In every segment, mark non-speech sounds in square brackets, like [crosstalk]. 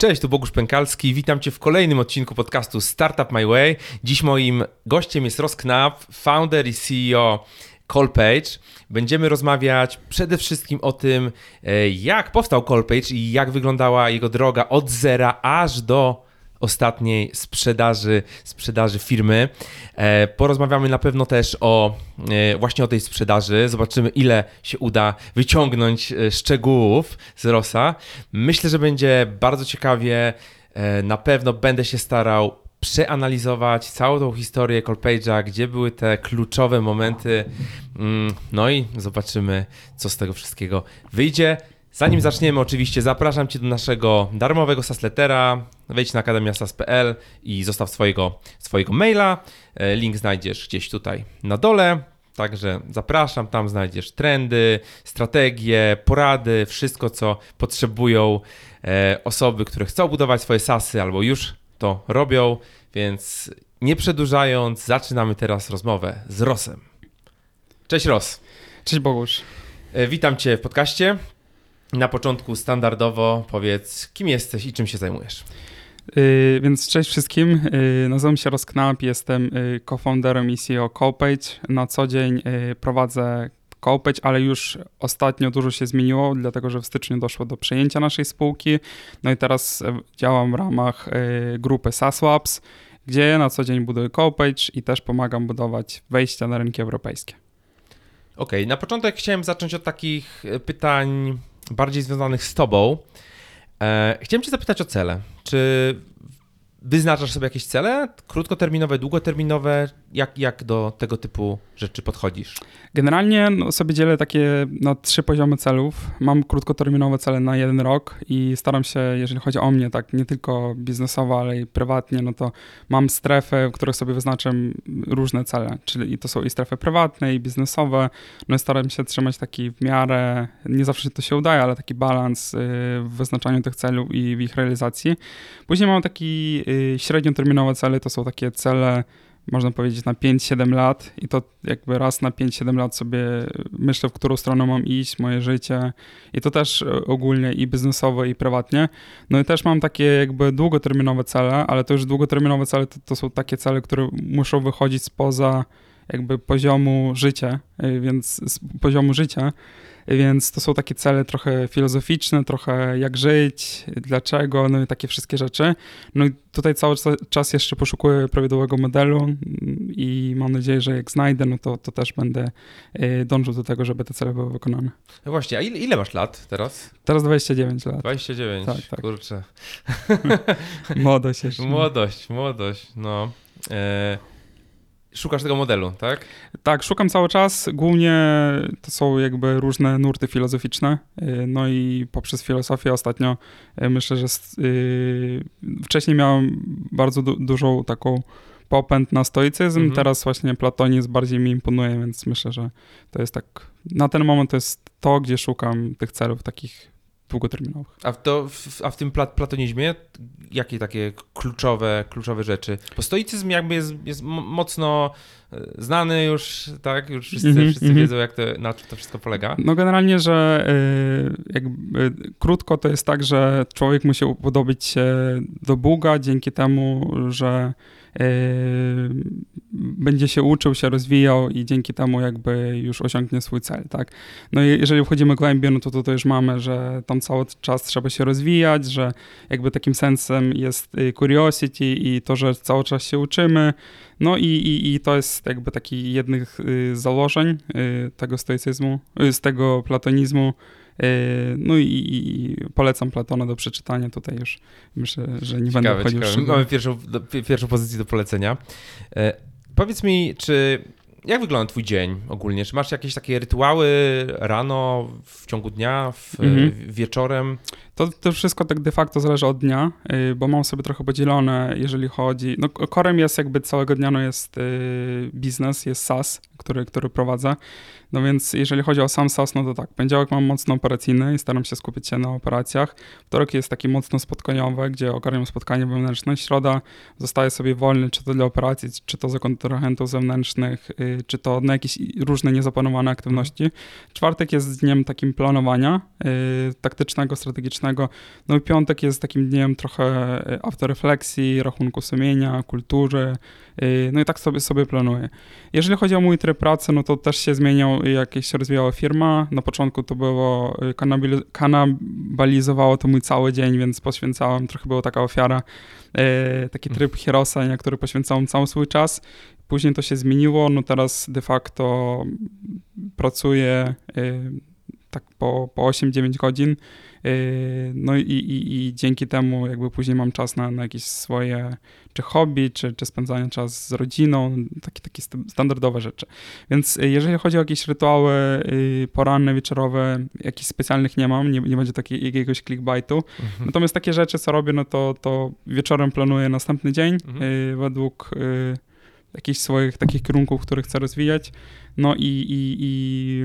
Cześć, tu Bogusz Pękalski. Witam Cię w kolejnym odcinku podcastu Startup My Way. Dziś moim gościem jest Ross Knapp, founder i CEO Callpage. Będziemy rozmawiać przede wszystkim o tym, e, jak powstał Callpage i jak wyglądała jego droga od zera aż do ostatniej sprzedaży, sprzedaży firmy. E, porozmawiamy na pewno też o e, właśnie o tej sprzedaży. Zobaczymy, ile się uda wyciągnąć e, szczegółów z Rosa. Myślę, że będzie bardzo ciekawie. Na pewno będę się starał przeanalizować całą tą historię Colpage'a, gdzie były te kluczowe momenty. Mm, no i zobaczymy, co z tego wszystkiego wyjdzie. Zanim zaczniemy, oczywiście zapraszam Cię do naszego darmowego sasletera. Wejdź na akademiasas.pl i zostaw swojego, swojego maila. E, link znajdziesz gdzieś tutaj na dole. Także zapraszam, tam znajdziesz trendy, strategie, porady, wszystko co potrzebują e, osoby, które chcą budować swoje sasy albo już to robią. Więc nie przedłużając, zaczynamy teraz rozmowę z Rosem. Cześć Ros. Cześć Bogusz. E, witam Cię w podcaście. Na początku standardowo powiedz, kim jesteś i czym się zajmujesz. Yy, więc cześć wszystkim, yy, nazywam się Rosknap, jestem yy, co-founderem i CEO Copage. Na co dzień yy, prowadzę Copage, ale już ostatnio dużo się zmieniło, dlatego że w styczniu doszło do przejęcia naszej spółki. No i teraz e, działam w ramach yy, grupy SaaSwabs, gdzie na co dzień buduję Copage i też pomagam budować wejścia na rynki europejskie. Okej, okay, na początek chciałem zacząć od takich e, pytań bardziej związanych z tobą. E, chciałem cię zapytać o cele. Czy wyznaczasz sobie jakieś cele? Krótkoterminowe, długoterminowe? Jak, jak do tego typu rzeczy podchodzisz? Generalnie no, sobie dzielę takie na trzy poziomy celów. Mam krótkoterminowe cele na jeden rok i staram się, jeżeli chodzi o mnie, tak nie tylko biznesowo, ale i prywatnie, no to mam strefy, w których sobie wyznaczam różne cele, czyli to są i strefy prywatne, i biznesowe. No i staram się trzymać taki w miarę, nie zawsze to się udaje, ale taki balans y, w wyznaczaniu tych celów i w ich realizacji. Później mam taki y, średnioterminowe cele, to są takie cele można powiedzieć, na 5-7 lat i to jakby raz na 5-7 lat sobie myślę, w którą stronę mam iść, moje życie i to też e, ogólnie i biznesowo, i prywatnie. No i też mam takie jakby długoterminowe cele, ale to już długoterminowe cele to, to są takie cele, które muszą wychodzić spoza jakby poziomu życia, e, więc poziomu życia, więc to są takie cele trochę filozoficzne, trochę jak żyć, dlaczego, no i takie wszystkie rzeczy. No i tutaj cały czas jeszcze poszukuję prawidłowego modelu i mam nadzieję, że jak znajdę, no to, to też będę y, dążył do tego, żeby te cele były wykonane. No właśnie, a ile, ile masz lat teraz? Teraz 29 lat. 29, tak, tak. kurczę. [laughs] młodość jeszcze. Młodość, młodość, no. E Szukasz tego modelu, tak? Tak, szukam cały czas. Głównie to są jakby różne nurty filozoficzne. Y, no i poprzez filozofię ostatnio y, myślę, że y, wcześniej miałem bardzo du dużą taką popęd na stoicyzm, mhm. teraz właśnie platonizm bardziej mi imponuje, więc myślę, że to jest tak, na ten moment to jest to, gdzie szukam tych celów takich długoterminowych. A w, to, a w tym platonizmie jakie takie kluczowe, kluczowe rzeczy? Bo stoicyzm jakby jest, jest mocno e, znany już, tak? Już wszyscy, mm -hmm, wszyscy mm -hmm. wiedzą, jak to, na czym to wszystko polega. No generalnie, że y, jakby krótko to jest tak, że człowiek musi upodobać się do Boga dzięki temu, że będzie się uczył, się rozwijał i dzięki temu jakby już osiągnie swój cel, tak? No i jeżeli wchodzimy głębiej, no to tutaj już mamy, że tam cały czas trzeba się rozwijać, że jakby takim sensem jest y, curiosity i to, że cały czas się uczymy, no i, i, i to jest jakby taki jednych y, założeń y, tego stoicyzmu, z tego platonizmu, Yy, no i, i, polecam Platona do przeczytania. Tutaj już myślę, że nie ciekawe, będę wchodził Mamy pierwszą, pierwszą pozycję do polecenia. E, powiedz mi, czy jak wygląda twój dzień ogólnie? Czy masz jakieś takie rytuały rano, w ciągu dnia, w, mhm. wieczorem? To, to wszystko tak de facto zależy od dnia, y, bo mam sobie trochę podzielone, jeżeli chodzi... No, korem jest jakby całego dnia, no jest y, biznes, jest SaaS, który, który prowadzę. No więc jeżeli chodzi o sam SaaS, no to tak, poniedziałek mam mocno operacyjny i staram się skupić się na operacjach. Wtorek jest taki mocno spotkaniowy, gdzie ogarniam spotkanie wewnętrzne. Środa zostaje sobie wolny, czy to dla operacji, czy to za kontrahentów zewnętrznych, y, czy to na jakieś różne niezaplanowane aktywności. Czwartek jest dniem takim planowania taktycznego, strategicznego, No i piątek jest takim dniem trochę e, autorefleksji, rachunku sumienia, kultury, y, no i tak sobie, sobie planuję. Jeżeli chodzi o mój tryb pracy, no to też się zmieniał, jak się rozwijała firma. Na początku to było, y, kanabalizowało to mój cały dzień, więc poświęcałem, trochę była taka ofiara, y, taki tryb Herosa, na który poświęcałem cały swój czas. Później to się zmieniło, no teraz de facto pracuję tak po, po 8-9 godzin. Yy, no i, i, i, dzięki temu jakby później mam czas na, na jakieś swoje czy hobby, czy, czy spędzanie czas z rodziną, takie, takie standardowe rzeczy. Więc yy, jeżeli chodzi o jakieś rytuały yy, poranne, wieczorowe, jakichś specjalnych nie mam, nie, nie będzie takiego jakiegoś clickbaitu. Mhm. Natomiast takie rzeczy, co robię, no to, to wieczorem planuję następny dzień mhm. według jakichś swoich takich kierunków, które chcę rozwijać. No i, i, i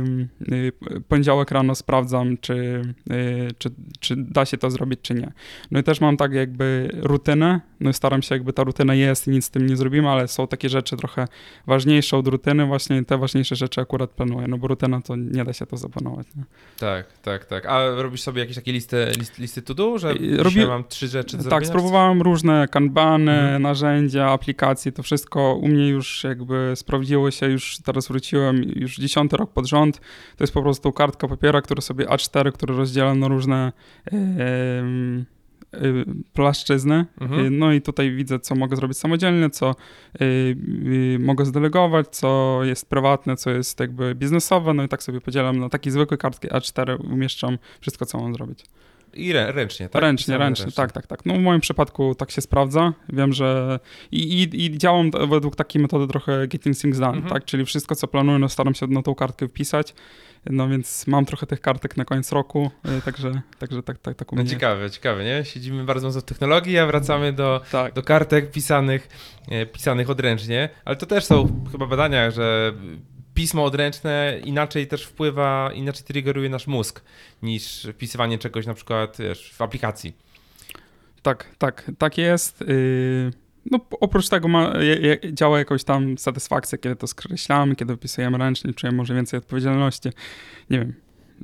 y, poniedziałek rano sprawdzam, czy, y, czy, czy da się to zrobić, czy nie. No i też mam tak jakby rutynę, no i staram się jakby ta rutyna jest i nic z tym nie zrobimy, ale są takie rzeczy trochę ważniejsze od rutyny, właśnie te ważniejsze rzeczy akurat planuję, no bo rutyna to nie da się to zaplanować. Nie? Tak, tak, tak. A robisz sobie jakieś takie listy, list, listy to do, że y, Robi... mam trzy rzeczy do Tak, spróbowałem różne kanbany, mhm. narzędzia, aplikacje, to wszystko u mnie już jakby sprawdziło się, już teraz wróciłem już dziesiąty rok pod rząd. To jest po prostu kartka papiera, która sobie A4, który rozdzielam na różne yy, yy, płaszczyzny. Mhm. No i tutaj widzę, co mogę zrobić samodzielnie, co yy, mogę zdelegować, co jest prywatne, co jest jakby biznesowe. No i tak sobie podzielam na takie zwykłe kartki A4, umieszczam wszystko, co mam zrobić. I ręcznie, tak? Ręcznie, ręcznie, tak, tak, tak. No w moim przypadku tak się sprawdza. Wiem, że i, i, i działam według takiej metody trochę getting things done, mhm. tak? Czyli wszystko, co planuję, no staram się na tą kartkę wpisać. No więc mam trochę tych kartek na koniec roku, y, także, także tak, tak, tak No ciekawe, ciekawe, nie? Siedzimy bardzo mocno w technologii, a wracamy do, tak. do kartek pisanych, e, pisanych odręcznie, ale to też są chyba badania, że pismo odręczne inaczej też wpływa, inaczej triggeruje nasz mózg niż wpisywanie czegoś na przykład wiesz, w aplikacji. Tak, tak, tak jest. Y, no, oprócz tego ma, działa jakoś tam satysfakcja, kiedy to skreślamy, kiedy wpisujemy ręcznie, czujemy może więcej odpowiedzialności. Nie wiem.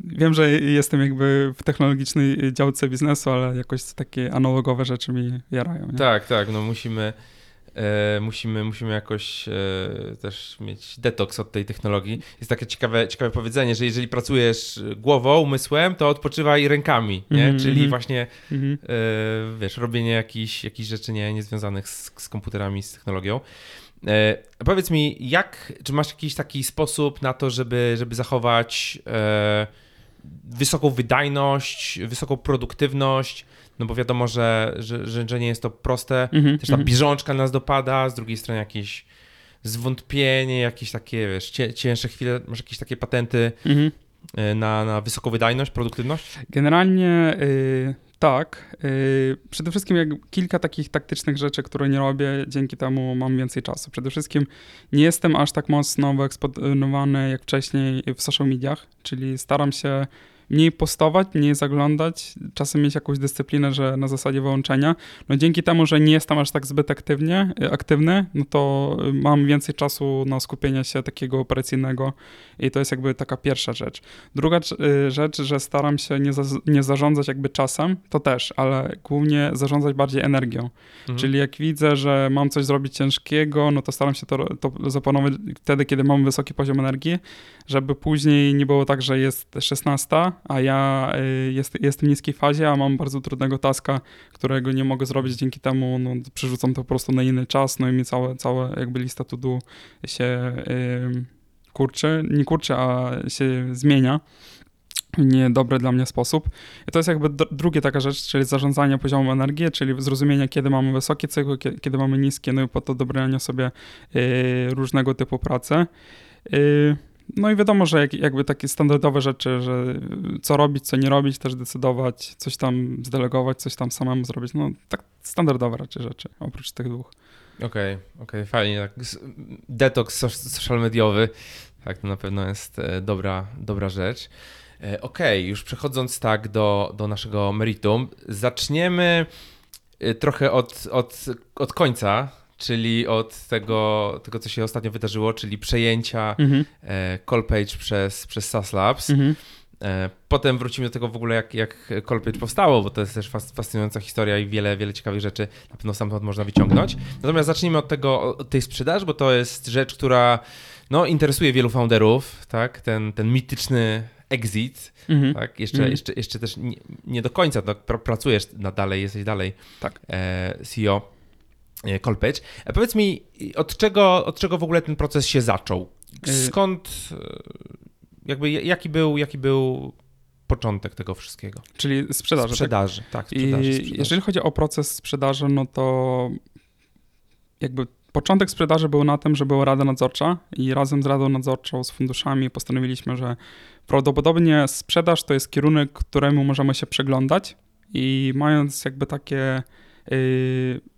Wiem, że jestem jakby w technologicznej działce biznesu, ale jakoś takie analogowe rzeczy mi jarają. Nie? Tak, tak, no musimy E, musimy, musimy jakoś e, też mieć detoks od tej technologii. Jest takie ciekawe, ciekawe powiedzenie, że jeżeli pracujesz głową, umysłem, to odpoczywaj rękami, nie? Mm -hmm. Czyli właśnie mm -hmm. e, wiesz, robienie jakichś, jakichś rzeczy nie, niezwiązanych z, z komputerami, z technologią. Powiedz mi, jak, czy masz jakiś taki sposób na to, żeby, żeby zachować wysoką wydajność, wysoką produktywność, no bo wiadomo, że, że, że, nie jest to proste. Mm -hmm, Też ta mm -hmm. bieżączka nas dopada, z drugiej strony jakieś zwątpienie, jakieś takie, wiesz, cięższe chwile, masz jakieś takie patenty mm -hmm. na, na wysoką wydajność, produktywność? Generalnie y, tak. Y, przede wszystkim jak kilka takich taktycznych rzeczy, które nie robię, dzięki temu mam więcej czasu. Przede wszystkim nie jestem aż tak mocno wyeksponowany jak wcześniej w social mediach, czyli staram się mniej postować, mniej zaglądać, czasem mieć jakąś dyscyplinę, że na zasadzie wyłączenia. No dzięki temu, że nie jestem aż tak zbyt aktywnie, y, aktywny, no to y, mam więcej czasu na skupienie się takiego operacyjnego i to jest jakby taka pierwsza rzecz. Druga y, rzecz, że staram się nie, za, nie zarządzać jakby czasem, to też, ale głównie zarządzać bardziej energią. Mhm. Czyli jak widzę, że mam coś zrobić ciężkiego, no to staram się to, to zaplanować wtedy, kiedy mam wysoki poziom energii, żeby później nie było tak, że jest 16, a ja y, jest, jestem w niskiej fazie, a mam bardzo trudnego taska, którego nie mogę zrobić, dzięki temu no, przerzucam to po prostu na inny czas, no i mi całe, całe jakby lista to do się yy, kurczy, nie kurczy, a się zmienia niedobry dla mnie sposób. I to jest jakby drugie taka rzecz, czyli zarządzanie poziomem energii, czyli zrozumienie, kiedy mamy wysokie cykły, kiedy mamy niskie, no i po to dobrania sobie yy, różnego typu pracy. Yy, no i wiadomo, że jak, jakby takie standardowe rzeczy, że co robić, co nie robić, też decydować, coś tam zdelegować, coś tam samemu zrobić. No tak standardowe raczej rzeczy, oprócz tych dwóch. Okej, okay, okej, okay, fajnie. Tak. Detoks social mediowy, tak, to na pewno jest e, dobra, dobra rzecz. E, okej, okay, już przechodząc tak do, do naszego meritum, zaczniemy e, trochę od, od, od końca czyli od tego, tego, co się ostatnio wydarzyło, czyli przejęcia mhm. E, Callpage przez, przez SAS Labs. Mhm. E, potem wrócimy do tego w ogóle, jak, jak Colpage powstało, bo to jest też fascynująca historia i wiele, wiele ciekawych rzeczy na pewno stamtąd można wyciągnąć. Natomiast zacznijmy od tego, od tej sprzedaży, bo to jest rzecz, która no, interesuje wielu founderów, tak? Ten, ten mityczny exit, mhm. tak? Jeszcze, mhm. jeszcze, jeszcze też nie, nie do końca tak? pracujesz na dalej, jesteś dalej tak. e, CEO e, Colpage. A powiedz mi, od czego, od czego w ogóle ten proces się zaczął? Y- Skąd, e, jakby jaki był, jaki był początek tego wszystkiego? Czyli sprzedaży. Sprzedaży, tak. tak sprzedaży, sprzedaży. Jeżeli chodzi o proces sprzedaży, no to jakby Początek sprzedaży był na tym, że była rada nadzorcza i razem z radą nadzorczą, z funduszami postanowiliśmy, że prawdopodobnie sprzedaż to jest kierunek, któremu możemy się przeglądać i mając jakby takie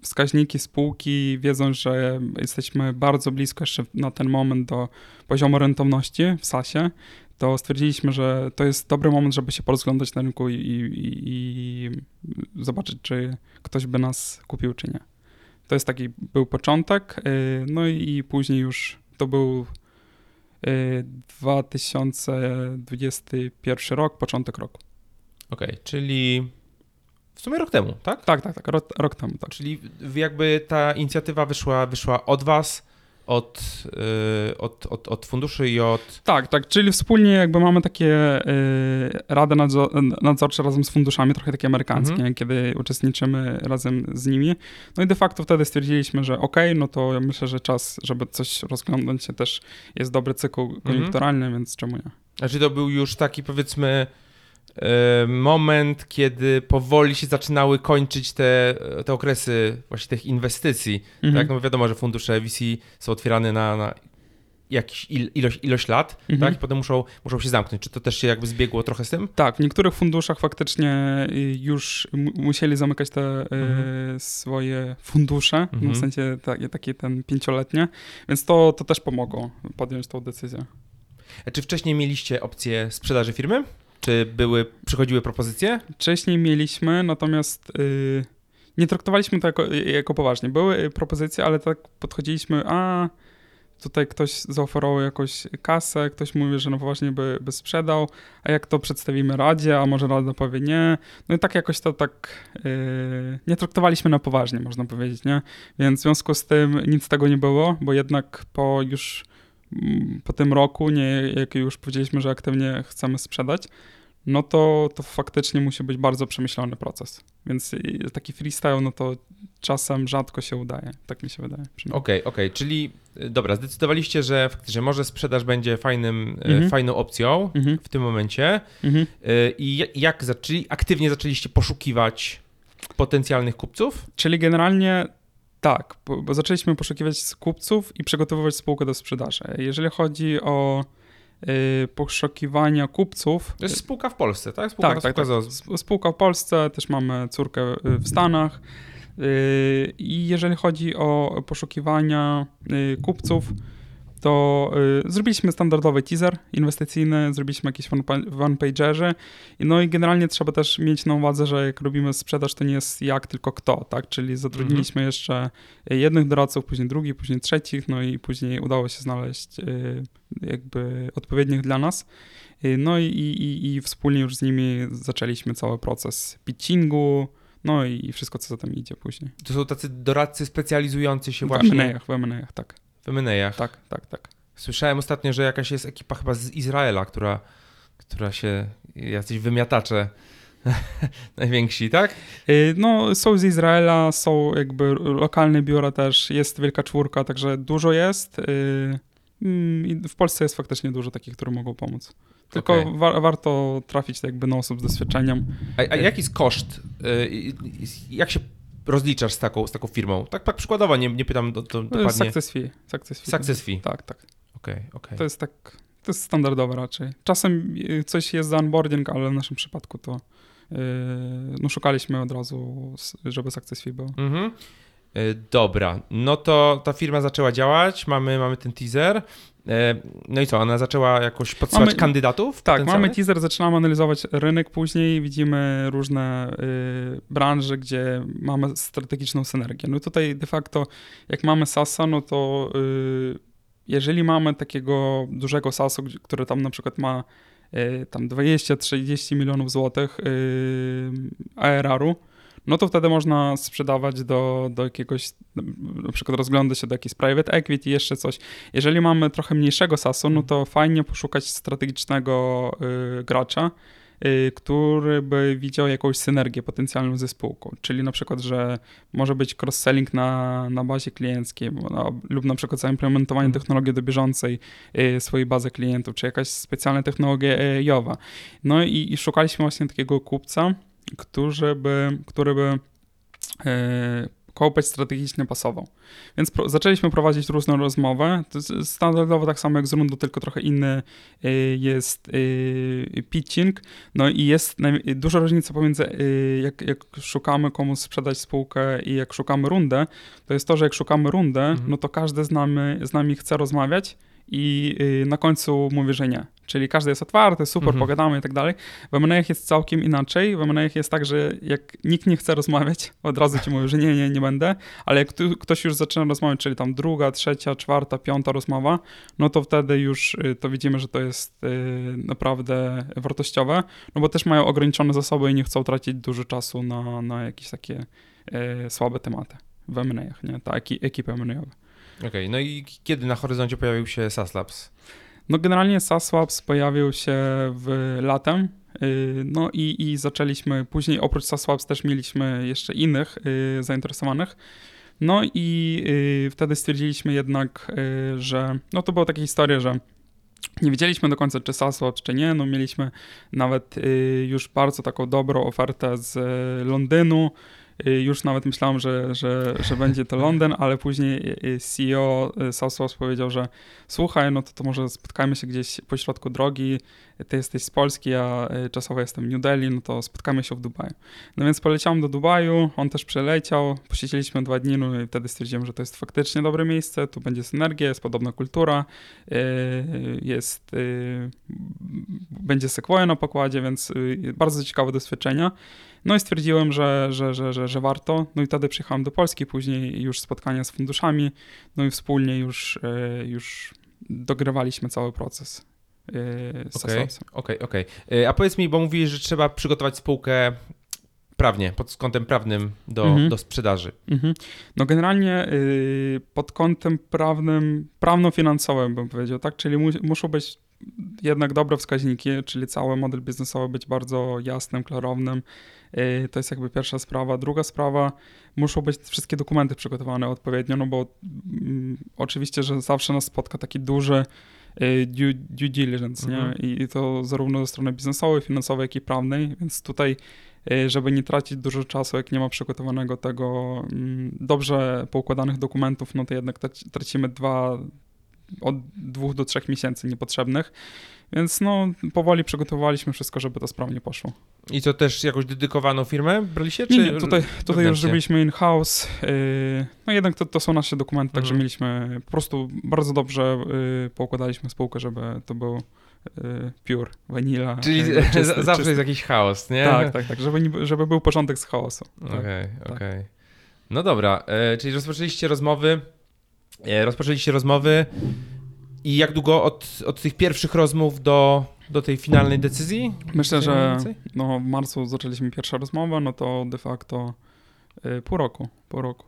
wskaźniki spółki, wiedząc, że jesteśmy bardzo blisko jeszcze na ten moment do poziomu rentowności w SASie, to stwierdziliśmy, że to jest dobry moment, żeby się porozglądać na rynku i, i, i zobaczyć, czy ktoś by nas kupił, czy nie. To jest taki był początek, y, no i później już to był 2021 y, rok, początek roku. Okej, okay, czyli w sumie rok temu, tak? Tak, tak, tak, rok, rok temu, tak. Czyli jakby ta inicjatywa wyszła, wyszła od was, od, y, od, od, od funduszy i od... Tak, tak, czyli wspólnie jakby mamy takie y, rady nadzorcze razem z funduszami, trochę takie amerykańskie, mhm. kiedy uczestniczymy razem z nimi. No i de facto wtedy stwierdziliśmy, że ok, no to myślę, że czas, żeby coś rozglądać się też jest dobry cykl mhm. koniunkturalny, mhm. więc czemu nie? Znaczy to był już taki powiedzmy moment, kiedy powoli się zaczynały kończyć te, te okresy właśnie tych inwestycji. Mhm. Tak? No wiadomo, że fundusze VC są otwierane na, na jakiś il, ilość, ilość lat, mhm. tak? I potem muszą, muszą się zamknąć. Czy to też się jakby zbiegło trochę z tym? Tak, w niektórych funduszach faktycznie y, już musieli zamykać te y, mhm. swoje fundusze, mhm. no w sensie takie, takie ten pięcioletnie, więc to, to też pomogło podjąć tą decyzję. A czy wcześniej mieliście opcję sprzedaży firmy? Czy były, przychodziły propozycje? Wcześniej mieliśmy, natomiast yy, nie traktowaliśmy to jako, jako poważnie. Były propozycje, ale tak podchodziliśmy, a tutaj ktoś zaoferował jakąś kasę, ktoś mówi, że no poważnie by, by sprzedał, a jak to przedstawimy Radzie, a może Rada powie nie. No i tak jakoś to tak yy, nie traktowaliśmy na poważnie, można powiedzieć, nie? Więc w związku z tym nic tego nie było, bo jednak po już po tym roku, nie, jak już powiedzieliśmy, że aktywnie chcemy sprzedać, no to, to faktycznie musi być bardzo przemyślany proces. Więc taki freestyle, no to czasem rzadko się udaje, tak mi się wydaje. Okej, okej, okay, okay. czyli y, dobra, zdecydowaliście, że faktycznie może sprzedaż będzie fajnym, mm -hmm. fajną opcją mm -hmm. w tym momencie. Mm -hmm. I jak zaczęli, aktywnie zaczęliście poszukiwać potencjalnych kupców? Czyli generalnie tak, bo, zaczęliśmy poszukiwać kupców i przygotowywać spółkę do sprzedaży. Jeżeli chodzi o y, poszukiwania kupców. To jest spółka w Polsce, tak? Spółka tak, tak, tak. Spółka w Polsce, też mamy córkę w Stanach. Y, I jeżeli chodzi o poszukiwania y, kupców, to y, zrobiliśmy standardowy teaser inwestycyjny, zrobiliśmy jakieś one-pagerze, no i generalnie trzeba też mieć na uwadze, że jak robimy sprzedaż, to nie jest jak, tylko kto, tak, czyli zatrudniliśmy mhm. jeszcze jednych doradców, później drugich, później trzecich, no i później udało się znaleźć y, jakby odpowiednich dla nas. Y, no i, i, i wspólnie już z nimi zaczęliśmy cały proces pitchingu, no i wszystko, co za tym idzie później. To są tacy doradcy specjalizujący się w właśnie... W M&A'ach, w M&A'ach, tak. W M&A'ach. Tak, tak, tak. Słyszałem ostatnio, że jakaś jest ekipa chyba z Izraela, która, która się, jacyś wymiatacze [laughs] najwięksi, tak? Y, no, są z Izraela, są jakby lokalne biura też, jest Wielka Czwórka, także dużo jest. Y, mm, w Polsce jest faktycznie dużo takich, które mogą pomóc. Tylko okay. wa warto trafić jakby na osób z doświadczeniem. A, a jaki jest koszt? Y, jak się rozliczasz z taką, z taką firmą? Tak, tak przykładowo, nie, nie pytam do, do, dokładnie. Success fee. Success fee. Success fee. Tak, tak. Okej, okay. Okay. To jest tak, to jest standardowe raczej. Czasem y, coś jest za onboarding, ale w naszym przypadku to yy, no szukaliśmy od razu, żeby success fee było. Mhm. Yy, dobra, no to ta firma zaczęła działać, mamy, mamy ten teaser. E, no i co, ona zaczęła jakoś podsyłać mamy, kandydatów? Tak, mamy teaser, zaczynamy analizować rynek później, widzimy różne y, branże, gdzie mamy strategiczną synergię. No tutaj de facto, jak mamy SASA, no to y, jeżeli mamy takiego dużego SaaSu, który tam na przykład ma y, tam 20-30 milionów złotych y, ARR-u, no to wtedy można sprzedawać do, do jakiegoś, na przykład rozgląda się do jakiejś private equity, jeszcze coś. Jeżeli mamy trochę mniejszego SaaS-u, no to fajnie poszukać strategicznego y, gracza, y, który by widział jakąś synergię potencjalną ze spółką. Czyli na przykład, że może być cross-selling na, na bazie klienckiej no, lub na przykład zaimplementowanie Mhm. technologii do bieżącej y, swojej bazy klientów, czy jakaś specjalna technologia AI-owa. No i, i szukaliśmy właśnie takiego kupca, który by, który by e, kołpeć strategicznie pasował. Więc pro, zaczęliśmy prowadzić różne rozmowy. Standardowo tak samo jak z rundu, tylko trochę inny e, jest e, pitching. No i jest duża różnica pomiędzy jak, jak szukamy komu sprzedać spółkę i jak szukamy rundę, to jest to, że jak szukamy rundę, Mhm. no to każdy z nami, z nami chce rozmawiać i y, na końcu mówi, że nie. Czyli każdy jest otwarty, super, Mhm. pogadamy i tak dalej. W M&A jest całkiem inaczej. W M&A jest tak, że jak nikt nie chce rozmawiać, od razu ci mówi, że nie, nie, nie będę, ale jak tu, ktoś już zaczyna rozmawiać, czyli tam druga, trzecia, czwarta, piąta rozmowa, no to wtedy już y, to widzimy, że to jest y, naprawdę wartościowe, no bo też mają ograniczone zasoby i nie chcą tracić dużo czasu na, na jakieś takie słabe tematy w M&A, nie? Ta eki, ekipy M&A. Okej, no i kiedy na horyzoncie pojawił się SaaS Labs? No generalnie SaaS Labs pojawił się w latem, yy, no i, i zaczęliśmy, później oprócz SaaS Labs też mieliśmy jeszcze innych yy, zainteresowanych, no i yy, wtedy stwierdziliśmy jednak, że no to była taka historia, że nie wiedzieliśmy do końca, czy Labs, czy nie, no mieliśmy nawet już bardzo taką dobrą ofertę z Londynu, Y, Już nawet myślałem, że, że, że będzie to Londyn, ale później y, CEO Salesforce powiedział, że słuchaj, no to, to może spotkajmy się gdzieś po środku drogi, ty jesteś z Polski, ja y, czasowo jestem w New Delhi, no to spotkamy się w Dubaju. No więc poleciałem do Dubaju, on też przyleciał, posiedzieliśmy dwa dni, no i wtedy stwierdziłem, że to jest faktycznie dobre miejsce, tu będzie synergia, jest podobna kultura, y, jest, y, będzie Sequoia na pokładzie, więc y, bardzo ciekawe doświadczenia. No i stwierdziłem, że, że, że, że, że warto. No i wtedy przyjechałem do Polski, później już spotkania z funduszami, no i wspólnie już, e, już dogrywaliśmy cały proces. e, Okej, okej, okej. A powiedz mi, bo mówisz, że trzeba przygotować spółkę prawnie, pod kątem prawnym do, Mhm. do sprzedaży. Mhm. No generalnie y, pod kątem prawnym, prawno-finansowym bym powiedział, tak? Czyli mu, muszą być jednak dobre wskaźniki, czyli cały model biznesowy być bardzo jasnym, klarownym. Y, To jest jakby pierwsza sprawa. Druga sprawa, muszą być wszystkie dokumenty przygotowane odpowiednio, no bo mm, oczywiście, że zawsze nas spotka taki duży y, due, due diligence, nie? Mhm. I, I to zarówno ze strony biznesowej, finansowej, jak i prawnej, więc tutaj y, żeby nie tracić dużo czasu, jak nie ma przygotowanego tego mm, dobrze poukładanych dokumentów, no to jednak traci- tracimy dwa, od dwóch do trzech miesięcy niepotrzebnych. Więc no, powoli przygotowaliśmy wszystko, żeby to sprawnie poszło. I to też jakąś dedykowaną firmę braliście? Czy Nie, nie, tutaj, tutaj już robiliśmy in-house. Yy, no jednak to, to są nasze dokumenty, także Mhm. mieliśmy po prostu bardzo dobrze yy, poukładaliśmy spółkę, żeby to był yy, pure, vanilla. Czyli czysty- zawsze czysty. jest jakiś chaos, nie? Tak, tak, tak, żeby, żeby był porządek z chaosu. Tak. Okej, tak. okej. No dobra, e, czyli rozpoczęliście rozmowy, e, rozpoczęliście rozmowy i jak długo od, od tych pierwszych rozmów do, do tej finalnej decyzji? Myślę, że no, w marcu zaczęliśmy pierwszą rozmowę, no to de facto y, pół roku, pół roku.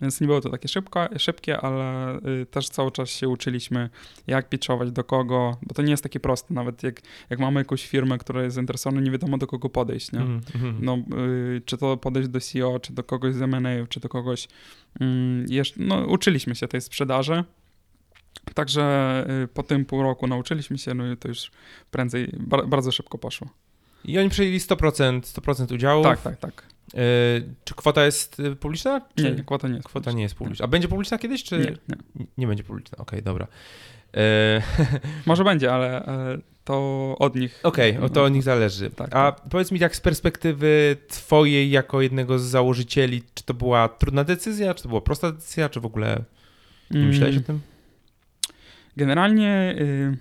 Więc nie było to takie szybko, szybkie, ale y, też cały czas się uczyliśmy, jak pitchować, do kogo, bo to nie jest takie proste. Nawet jak, jak mamy jakąś firmę, która jest zainteresowana, nie wiadomo do kogo podejść, nie? Mhm, mhm. No, y, czy to podejść do CEO, czy do kogoś z M&A, czy do kogoś mm, jeszcze, no uczyliśmy się tej sprzedaży. Także y, po tym pół roku nauczyliśmy się, no i to już prędzej, bar, bardzo szybko poszło. I oni przejęli 100%, 100% udziału. Tak, tak, tak. E, czy kwota jest e, publiczna? Czy Nie, nie, kwota nie jest. Kwota nie jest publiczna. A będzie publiczna kiedyś, czy Nie, nie. nie będzie publiczna? Okej, dobra. E, [laughs] Może będzie, ale, ale to od nich. Okej, o to od nich zależy. Tak, A powiedz mi tak z perspektywy twojej jako jednego z założycieli, czy to była trudna decyzja, czy to była prosta decyzja, czy w ogóle nie myślałeś o Mm, tym? Generalnie. Y,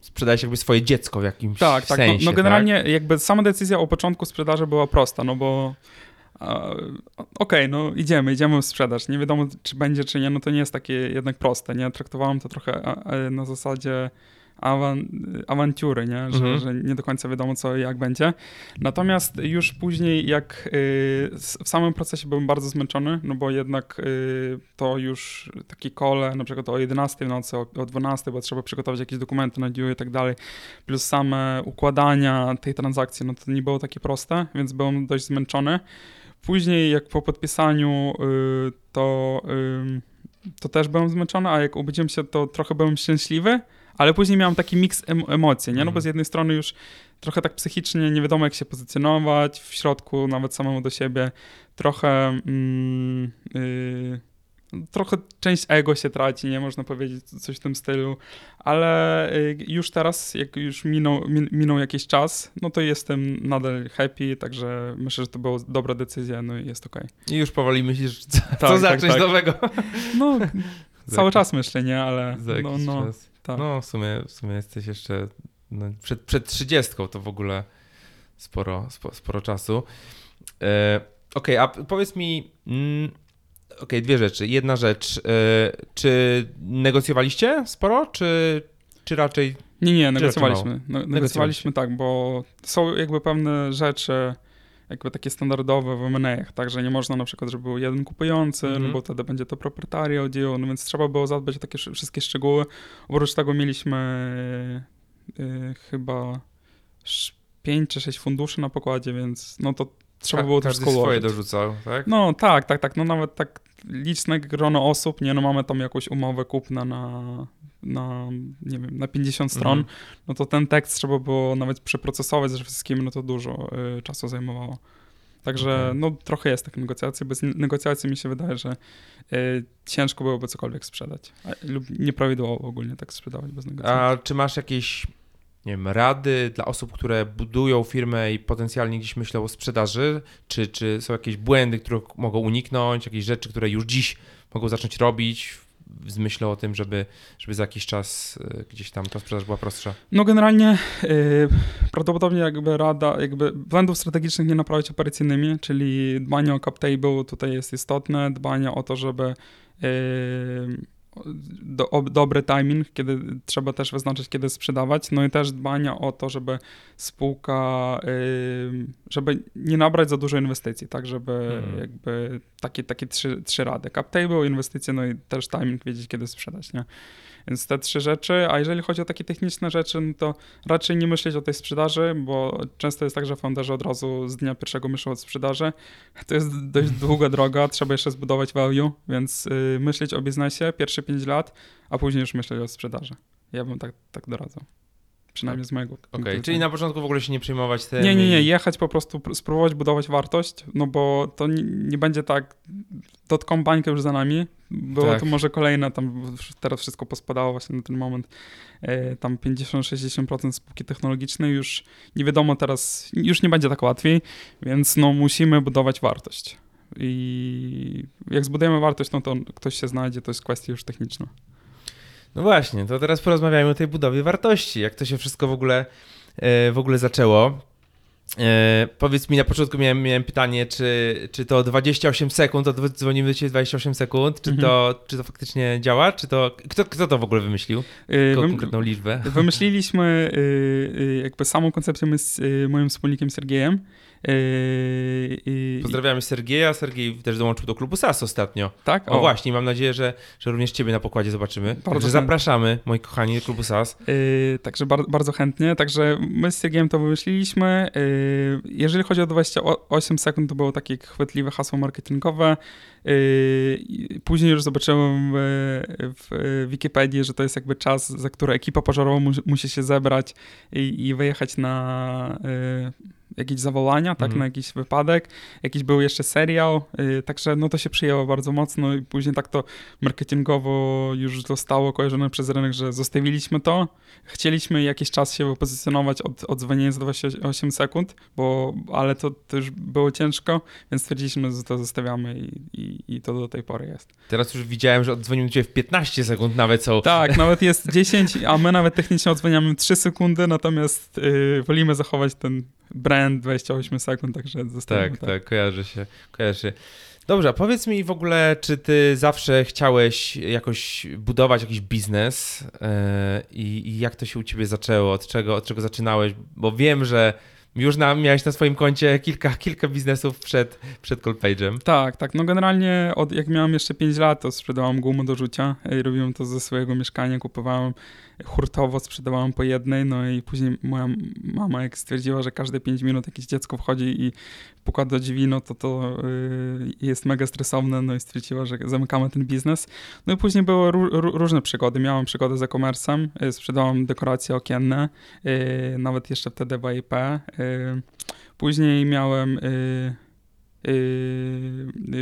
Sprzedałeś jakby swoje dziecko w jakimś tak, tak. No, sensie, no generalnie jakby sama decyzja o początku sprzedaży była prosta, no bo. Okej, no idziemy, idziemy w sprzedaż. Nie wiadomo, czy będzie, czy nie, no to nie jest takie jednak proste, nie? Traktowałem to trochę na zasadzie, awan, awantury, nie? Że, Mhm. że nie do końca wiadomo co i jak będzie. Natomiast już później, jak y, w samym procesie byłem bardzo zmęczony, no bo jednak y, to już takie kole, na przykład o 11 w nocy, o, o 12, bo trzeba przygotować jakieś dokumenty na due i tak dalej, plus same układania tej transakcji, no to nie było takie proste, więc byłem dość zmęczony. Później, jak po podpisaniu, y, to, to też byłem zmęczony, a jak obudziłem się, to trochę byłem szczęśliwy, ale później miałem taki miks em- emocji, nie? No bo Mhm. z jednej strony już trochę tak psychicznie nie wiadomo, jak się pozycjonować, w środku nawet samemu do siebie, trochę mm, y, trochę część ego się traci, nie można powiedzieć coś w tym stylu, ale y, już teraz, jak już minął, min, minął jakiś czas, no to jestem nadal happy, także myślę, że to była dobra decyzja, no i jest okej. I już powoli myślisz, [laughs] co, co tak, zacząć tak. nowego. No, [laughs] cały czas myślę, nie, ale Za jakiś no, no, czas. Tak. No, w sumie, w sumie jesteś jeszcze no, przed, przed 30 to w ogóle sporo, spo, sporo czasu. E, Okej, a p- powiedz mi, mm, okej, dwie rzeczy. Jedna rzecz, e, czy negocjowaliście sporo, czy, czy raczej... Nie, nie, negocjowaliśmy. No, negocjowaliśmy tak, bo są jakby pewne rzeczy, jakby takie standardowe w M&A, także nie można na przykład, żeby był jeden kupujący, Mhm. no bo wtedy będzie to proprietarial deal, no więc trzeba było zadbać o takie sz- wszystkie szczegóły. Oprócz tego mieliśmy y, chyba 5 czy 6 funduszy na pokładzie, więc no to trzeba Ka- było każdy wszystko swoje dorzucał, tak? No tak, tak, tak. No nawet tak liczne grono osób, nie no mamy tam jakąś umowę kupna na, na nie wiem, na 50 stron, Mhm. no to ten tekst trzeba było nawet przeprocesować ze wszystkim, no to dużo y, czasu zajmowało. Także Okej. no trochę jest tak negocjacji. Bez negocjacji mi się wydaje, że y, ciężko byłoby cokolwiek sprzedać. A, lub nieprawidłowo ogólnie tak sprzedawać bez negocjacji. A czy masz jakieś, nie wiem, rady dla osób, które budują firmę i potencjalnie gdzieś myślą o sprzedaży? Czy, czy są jakieś błędy, których mogą uniknąć, jakieś rzeczy, które już dziś mogą zacząć robić z myślą o tym, żeby, żeby za jakiś czas y, gdzieś tam ta sprzedaż była prostsza? No generalnie y, prawdopodobnie jakby rada, jakby błędów strategicznych nie naprawiać operacyjnymi, czyli dbanie o cap table tutaj jest istotne, dbanie o to, żeby y, do, o dobry timing, kiedy trzeba też wyznaczyć, kiedy sprzedawać, no i też dbanie o to, żeby spółka, żeby nie nabrać za dużo inwestycji, tak, żeby Mhm. jakby takie, takie trzy, trzy rady, cap table, inwestycje, no i też timing, wiedzieć, kiedy sprzedać, nie? Więc te trzy rzeczy, a jeżeli chodzi o takie techniczne rzeczy, no to raczej nie myśleć o tej sprzedaży, bo często jest tak, że founderzy od razu z dnia pierwszego myślą o sprzedaży. To jest dość długa droga, trzeba jeszcze zbudować value, więc y, myśleć o biznesie pierwsze 5 lat, a później już myśleć o sprzedaży. Ja bym tak, tak doradzał. Przynajmniej z mojego Okej, widzenia. czyli na początku w ogóle się nie przejmować tym. Nie, nie, nie, jechać po prostu, pr- spróbować budować wartość, no bo to nie, nie będzie tak, dotką bańkę już za nami, było Tak. to może kolejne, tam teraz wszystko pospadało właśnie na ten moment, e, tam 50-60% spółki technologicznej już nie wiadomo teraz, już nie będzie tak łatwiej, więc no musimy budować wartość. I jak zbudujemy wartość, no to ktoś się znajdzie, to jest kwestia już techniczna. No właśnie, to teraz porozmawiajmy o tej budowie wartości. Jak to się wszystko w ogóle, e, w ogóle zaczęło? E, powiedz mi, na początku miałem, miałem pytanie, czy, czy to 28 sekund, to dzwonimy do ciebie 28 sekund, czy, Mhm. to, czy to faktycznie działa? Czy to, kto, kto to w ogóle wymyślił? E, Ko- wym- konkretną liczbę? Wymyśliliśmy y, y, jakby samą koncepcję my z y, moim wspólnikiem Sergiejem. Y, y, Pozdrawiamy Sergieja. Sergiej też dołączył do klubu SAS ostatnio. Tak? O, właśnie, mam nadzieję, że, że również ciebie na pokładzie zobaczymy. Bardzo zapraszamy, moi kochani, do klubu SAS. Y, także bar bardzo chętnie. Także my z Sergiejem to wymyśliliśmy. Y, jeżeli chodzi o 28 sekund, to było takie chwytliwe hasło marketingowe. Y, i później już zobaczyłem w, Wikipedii, że to jest jakby czas, za który ekipa pożarowa mu musi się zebrać i, i wyjechać na y, jakieś zawołania, tak, Mhm. na jakiś wypadek. Jakiś był jeszcze serial, y, także no to się przyjęło bardzo mocno i później tak to marketingowo już zostało kojarzone przez rynek, że zostawiliśmy to. Chcieliśmy jakiś czas się pozycjonować od, od dzwonienia za 28 sekund, bo, ale to, to już było ciężko, więc stwierdziliśmy, że to zostawiamy i, i, i to do tej pory jest. Teraz już widziałem, że oddzwonił ciebie w 15 sekund nawet są. Tak, nawet jest 10, a my nawet technicznie odzwaniamy 3 sekundy, natomiast y, wolimy zachować ten brand 28 sekund, także zostawiamy tak, tak, tak, kojarzy się, kojarzy się. Dobrze, a powiedz mi w ogóle, czy ty zawsze chciałeś jakoś budować jakiś biznes yy, i jak to się u ciebie zaczęło, od czego, od czego zaczynałeś? Bo wiem, że już na, miałeś na swoim koncie kilka, kilka biznesów przed, przed Coldpage'em. Tak, tak. No generalnie od, jak miałem jeszcze 5 lat, to sprzedawałem gumę do rzucia i robiłem to ze swojego mieszkania, kupowałem hurtowo sprzedawałem po jednej, no i później moja mama jak stwierdziła, że każde 5 minut jakieś dziecko wchodzi i puka do drzwi, no to to yy, jest mega stresowne, no i stwierdziła, że zamykamy ten biznes. No i później były różne przygody. Miałem przygodę z e-commerce'em, yy, dekoracje okienne, yy, nawet jeszcze wtedy w. Yy, później miałem... Yy,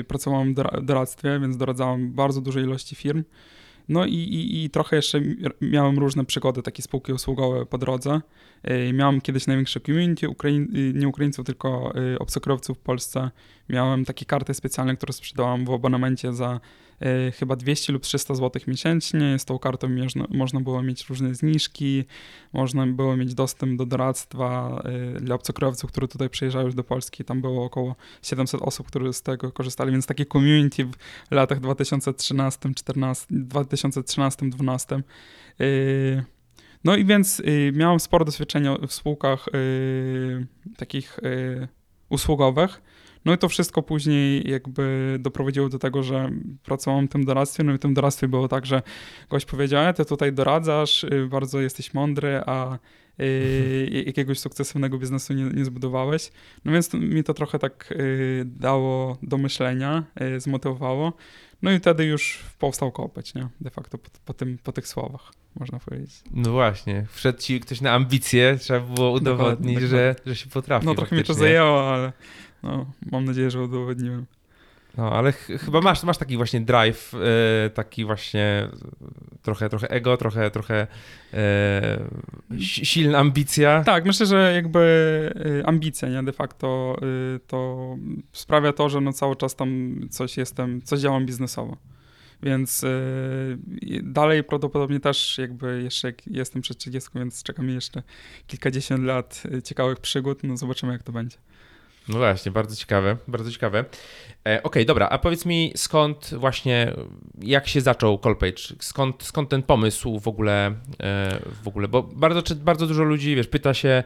pracowałem w doradztwie, więc doradzałem bardzo dużej ilości firm. No i, i, i trochę jeszcze miałem różne przygody, takie spółki usługowe po drodze. Y, miałem kiedyś największe community, Ukraiń, y, nie Ukraińców, tylko y, obcokrajowców w Polsce. Miałem takie karty specjalne, które sprzedałam w abonamencie za chyba 200 lub 300 zł miesięcznie. Z tą kartą można, można było mieć różne zniżki, można było mieć dostęp do doradztwa dla obcokrajowców, którzy tutaj przyjeżdżają już do Polski. Tam było około 700 osób, które z tego korzystali, więc takie community w latach 2013, 14, 2013, 2012. No i więc miałem sporo doświadczenia w spółkach takich usługowych. No i to wszystko później jakby doprowadziło do tego, że pracowałem w tym doradztwie, no i w tym doradztwie było tak, że gość powiedział, e, ty tutaj doradzasz, y, bardzo jesteś mądry, a y, jakiegoś sukcesywnego biznesu nie, nie, zbudowałeś. No więc mi to trochę tak y, dało do myślenia, zmotywowało. No i wtedy już powstał kopeć, nie? De facto po, po, tym, po tych słowach, można powiedzieć. No właśnie, wszedł ci ktoś na ambicje, trzeba było udowodnić, dokładnie, że, że się potrafi No trochę mnie to zajęło, ale no, mam nadzieję, że udowodniłem. No, ale ch chyba masz, masz taki właśnie drive, yy, taki właśnie trochę, trochę ego, trochę, trochę yy, silna ambicja. Tak, myślę, że jakby y, ambicja, nie, de facto yy, to sprawia to, że no cały czas tam coś jestem, coś działam biznesowo. Więc yy, dalej prawdopodobnie też jakby jeszcze jak jestem przed 30, więc czeka mi jeszcze kilkadziesiąt lat y, ciekawych przygód, no zobaczymy jak to będzie. No właśnie, bardzo ciekawe, bardzo ciekawe. E, Okej, okay, dobra, a powiedz mi skąd właśnie, jak się zaczął Colpage? Skąd, skąd ten pomysł w ogóle, e, w ogóle? Bo bardzo, bardzo dużo ludzi, wiesz, pyta się,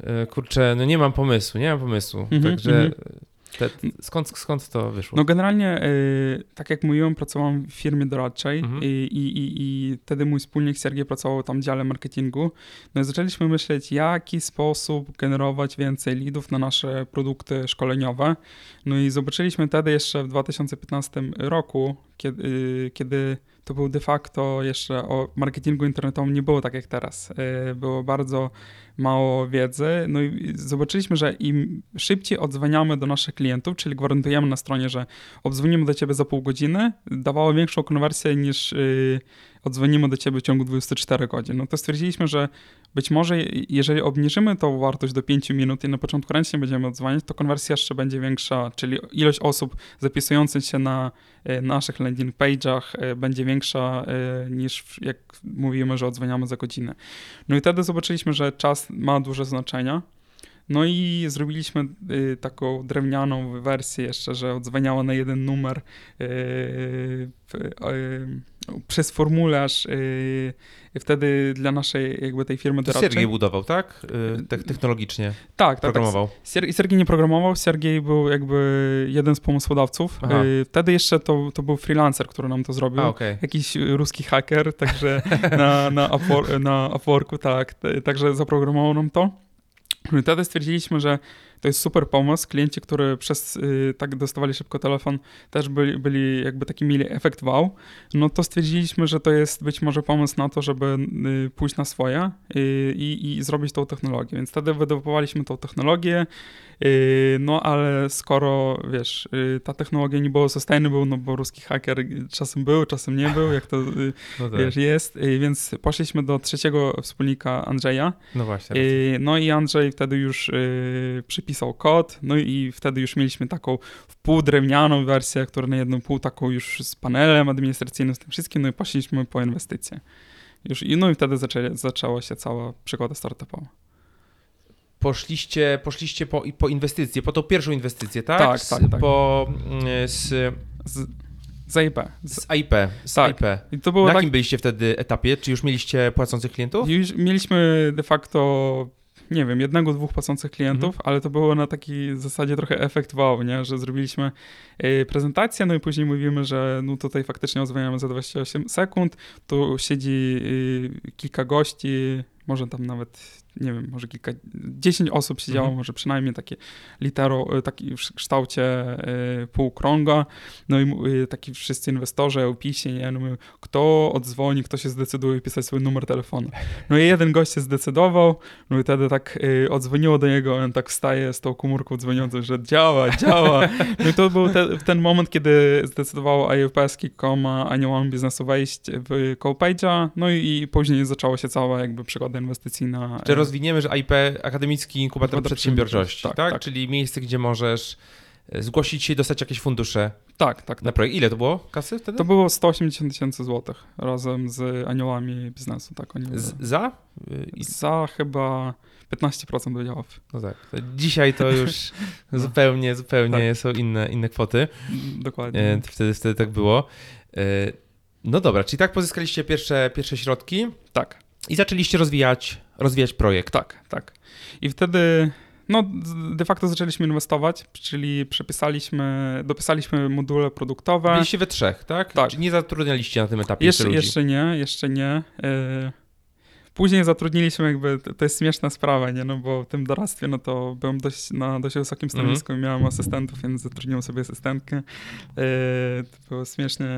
e, kurczę, no nie mam pomysłu, nie mam pomysłu, mm -hmm, także mm -hmm. Te, skąd, skąd to wyszło? No generalnie, y, tak jak mówiłem, pracowałem w firmie doradczej mhm. i, i, i, i wtedy mój wspólnik Sergiej pracował tam w dziale marketingu. No i zaczęliśmy myśleć, jaki sposób generować więcej leadów na nasze produkty szkoleniowe. No i zobaczyliśmy wtedy jeszcze w 2015 roku, kiedy, y, kiedy to był de facto jeszcze o marketingu internetowym nie było tak jak teraz. Y, było bardzo mało wiedzy. No i zobaczyliśmy, że im szybciej odzwaniamy do naszych klientów, czyli gwarantujemy na stronie, że obdzwonimy do ciebie za pół godziny, dawało większą konwersję niż yy, odzwonimy do ciebie w ciągu 24 godzin. No to stwierdziliśmy, że być może jeżeli obniżymy tą wartość do 5 minut i na początku ręcznie będziemy odzwaniać, to konwersja jeszcze będzie większa, czyli ilość osób zapisujących się na y, naszych landing page'ach y, będzie większa y, niż jak mówimy, że odzwaniamy za godzinę. No i wtedy zobaczyliśmy, że czas ma duże znaczenie. No i zrobiliśmy y, taką drewnianą wersję jeszcze, że odzwaniała na jeden numer y, y, przez formularz wtedy dla naszej jakby tej firmy doradczej. Sergiej budował, tak? Technologicznie. Tak, tak. Programował. Tak. Sergiej nie programował, Sergiej był jakby jeden z pomysłodawców. Wtedy jeszcze to, to był freelancer, który nam to zrobił. A, okay. Jakiś ruski haker, także na, na, Upwork, na Upworku, tak. Także zaprogramował nam to. Wtedy stwierdziliśmy, że to jest super pomysł. Klienci, którzy przez y, tak dostawali szybko telefon, też byli, byli jakby taki mieli efekt wow. No to stwierdziliśmy, że to jest być może pomysł na to, żeby y, pójść na swoje y, i, i zrobić tą technologię. Więc wtedy wydobywaliśmy tą technologię. Y, no ale skoro, wiesz, y, ta technologia nie była sustainable, no bo ruski haker czasem był, czasem nie był, jak to, [laughs] y, no tak. wiesz, jest, więc poszliśmy do trzeciego wspólnika Andrzeja. No właśnie. No i Andrzej wtedy już przypisał kod, no i wtedy już mieliśmy taką wpółdrewnianą wersję, która na jedną pół taką już z panelem administracyjnym, z tym wszystkim, no i poszliśmy po inwestycje. Już, no i wtedy zaczęła się cała przygoda startupowa. Poszliście, poszliście po, po inwestycję, po tą pierwszą inwestycję, tak? Tak, tak, tak. Po, mm, z, Z, z AIP. Z, z AIP, z Tak. AIP. I to było Na tak, jakim byliście wtedy etapie? Czy już mieliście płacących klientów? już mieliśmy de facto, nie wiem, jednego, dwóch płacących klientów, ale to było na takiej zasadzie trochę efekt wow, nie? że zrobiliśmy y, prezentację, no i później mówimy, że no tutaj faktycznie odzwaniamy za 28 sekund, tu siedzi y, kilka gości, może tam nawet, nie wiem, może kilka, 10 osób siedziało, Mhm. może przynajmniej takie litero, y, taki w kształcie y, półkrąga, no i y, taki wszyscy inwestorzy, opisie, nie, no mówią, kto odzwoni, kto się zdecyduje pisać swój numer telefonu. No i jeden gość się zdecydował, no i wtedy tak odzwoniło do niego, on tak wstaje z tą komórką dzwoniącą, że działa, działa. No i to był te, ten moment, kiedy zdecydowało IOPS.com aniołom biznesu wejść w CoPage'a, no i, i później zaczęła się cała jakby przygoda inwestycyjna. Czy rozwiniemy, że AIP, Akademicki Inkubator Przedsiębiorczości, tak, tak, tak. Czyli miejsce, gdzie możesz e, zgłosić się i dostać jakieś fundusze Tak, tak. na projekt. Ile to było kasy wtedy? To było 180 tysięcy złotych razem z aniołami biznesu, tak oni Z, za? I- Za chyba 15% udziałów. No tak. Dzisiaj to już [laughs] No. zupełnie, zupełnie Tak. są inne, inne kwoty. Dokładnie. E, Wtedy, wtedy tak było. E, No dobra, czyli tak pozyskaliście pierwsze, pierwsze środki Tak. I zaczęliście rozwijać, rozwijać projekt. Tak, tak. I wtedy, no, de facto zaczęliśmy inwestować, czyli przepisaliśmy, dopisaliśmy module produktowe. Byliście we trzech, tak? Tak. Czy nie zatrudnialiście na tym etapie Jeszcze, ludzi? jeszcze nie, jeszcze nie. Później zatrudniliśmy jakby, to jest śmieszna sprawa, nie, no bo w tym doradztwie, no to byłem dość, na dość wysokim Mhm. stanowisku i miałem asystentów, więc zatrudniłem sobie asystentkę. Yy, To było śmiesznie,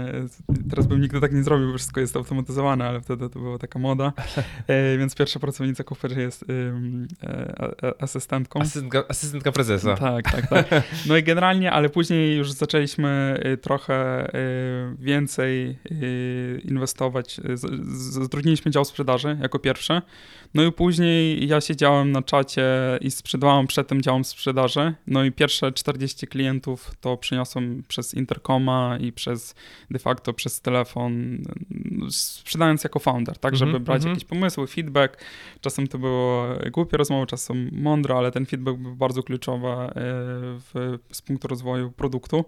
teraz bym nigdy tak nie zrobił, bo wszystko jest automatyzowane, ale wtedy to była taka moda, [laughs] Yy, więc pierwsza pracownica Cooper jest e, a- asystentką. Asystentka, asystentka prezesa. Tak, tak, tak. [laughs] No i generalnie, ale później już zaczęliśmy y, trochę y, więcej y, inwestować. Zatrudniliśmy dział sprzedaży jako pierwsze. No i później ja siedziałem na czacie i sprzedawałem przed tym działem sprzedaży. No i pierwsze 40 klientów to przyniosłem przez interkoma i przez de facto przez telefon, sprzedając jako founder, tak, żeby Mhm, brać mhm. jakieś pomysły, feedback. Czasem to było głupie rozmowy, czasem mądre, ale ten feedback był bardzo kluczowy e, w, z punktu rozwoju produktu.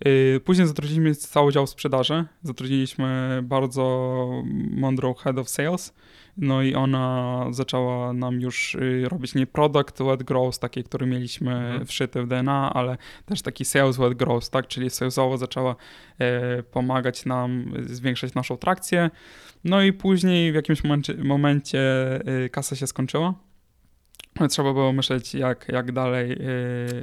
E, Później zatrudniliśmy cały dział sprzedaży. Zatrudniliśmy bardzo mądrą head of sales. No i ona zaczęła nam już y, robić nie product led growth, taki, który mieliśmy Mhm. wszyty w DNA, ale też taki sales led growth, tak? Czyli salesowo zaczęła e, pomagać nam y, zwiększać naszą trakcję. No i później w jakimś momencie, momencie y, kasa się skończyła. Trzeba było myśleć, jak, jak dalej.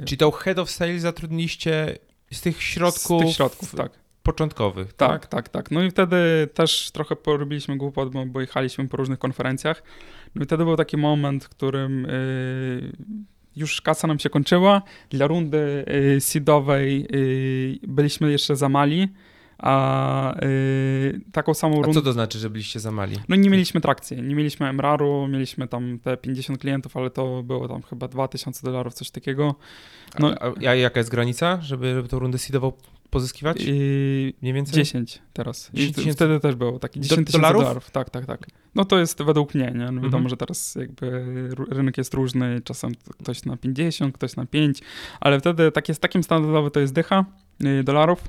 Czyli tą head of sales zatrudniliście z tych środków, Z tych środków, tak. Początkowych, Tak, tak? tak, tak. No i wtedy też trochę porobiliśmy głupot, bo, bo jechaliśmy po różnych konferencjach. No i wtedy był taki moment, w którym y, już kasa nam się kończyła. Dla rundy y, seedowej y, byliśmy jeszcze za mali, a y, taką samą A rundę... co to znaczy, że byliście za mali? No nie mieliśmy trakcji, nie mieliśmy MRAR-u, mieliśmy tam te 50 klientów, ale to było tam chyba 2000 dolarów, coś takiego. No- A, a jaka jest granica, żeby, żeby tą rundę seedową pozyskiwać? I Mniej więcej? 10 teraz. I 10 t- tysięcy- wtedy też było taki Do- 10 tysięcy dolarów? dolarów? Tak, tak, tak. No to jest według mnie, nie? No wiadomo, Mhm. że teraz jakby rynek jest różny, czasem ktoś na 50, ktoś na 5, ale wtedy tak jest, takim standardowy to jest dycha y, dolarów.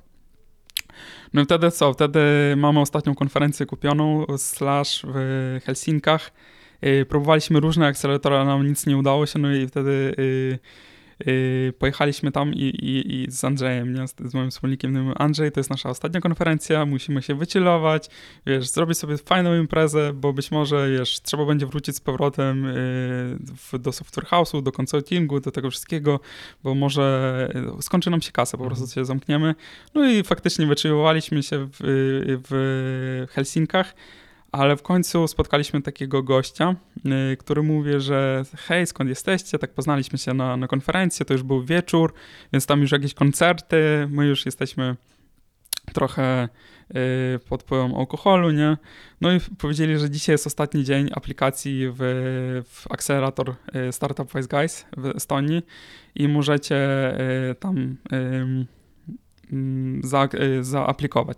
No i wtedy co? Wtedy mamy ostatnią konferencję kupioną slash w Helsinkach. Y, Próbowaliśmy różne akceleratory, ale nam nic nie udało się, no i wtedy y, pojechaliśmy tam i, i, i z Andrzejem, nie? Z, z moim wspólnikiem, Andrzej, to jest nasza ostatnia konferencja, musimy się wychillować, wiesz, zrobić sobie fajną imprezę, bo być może, wiesz, trzeba będzie wrócić z powrotem y, w, do software house'u, do consultingu, do tego wszystkiego, bo może y, skończy nam się kasa, po Mhm. prostu się zamkniemy. No i faktycznie wychillowaliśmy się w, w Helsinkach, ale w końcu spotkaliśmy takiego gościa, y, który mówi, że hej, skąd jesteście? Tak poznaliśmy się na, na konferencji, to już był wieczór, więc tam już jakieś koncerty, my już jesteśmy trochę y, pod wpływem alkoholu, nie? No i powiedzieli, że dzisiaj jest ostatni dzień aplikacji w, w akcelerator y, Startup Wise Guys w Estonii i możecie tam za, y, zaaplikować.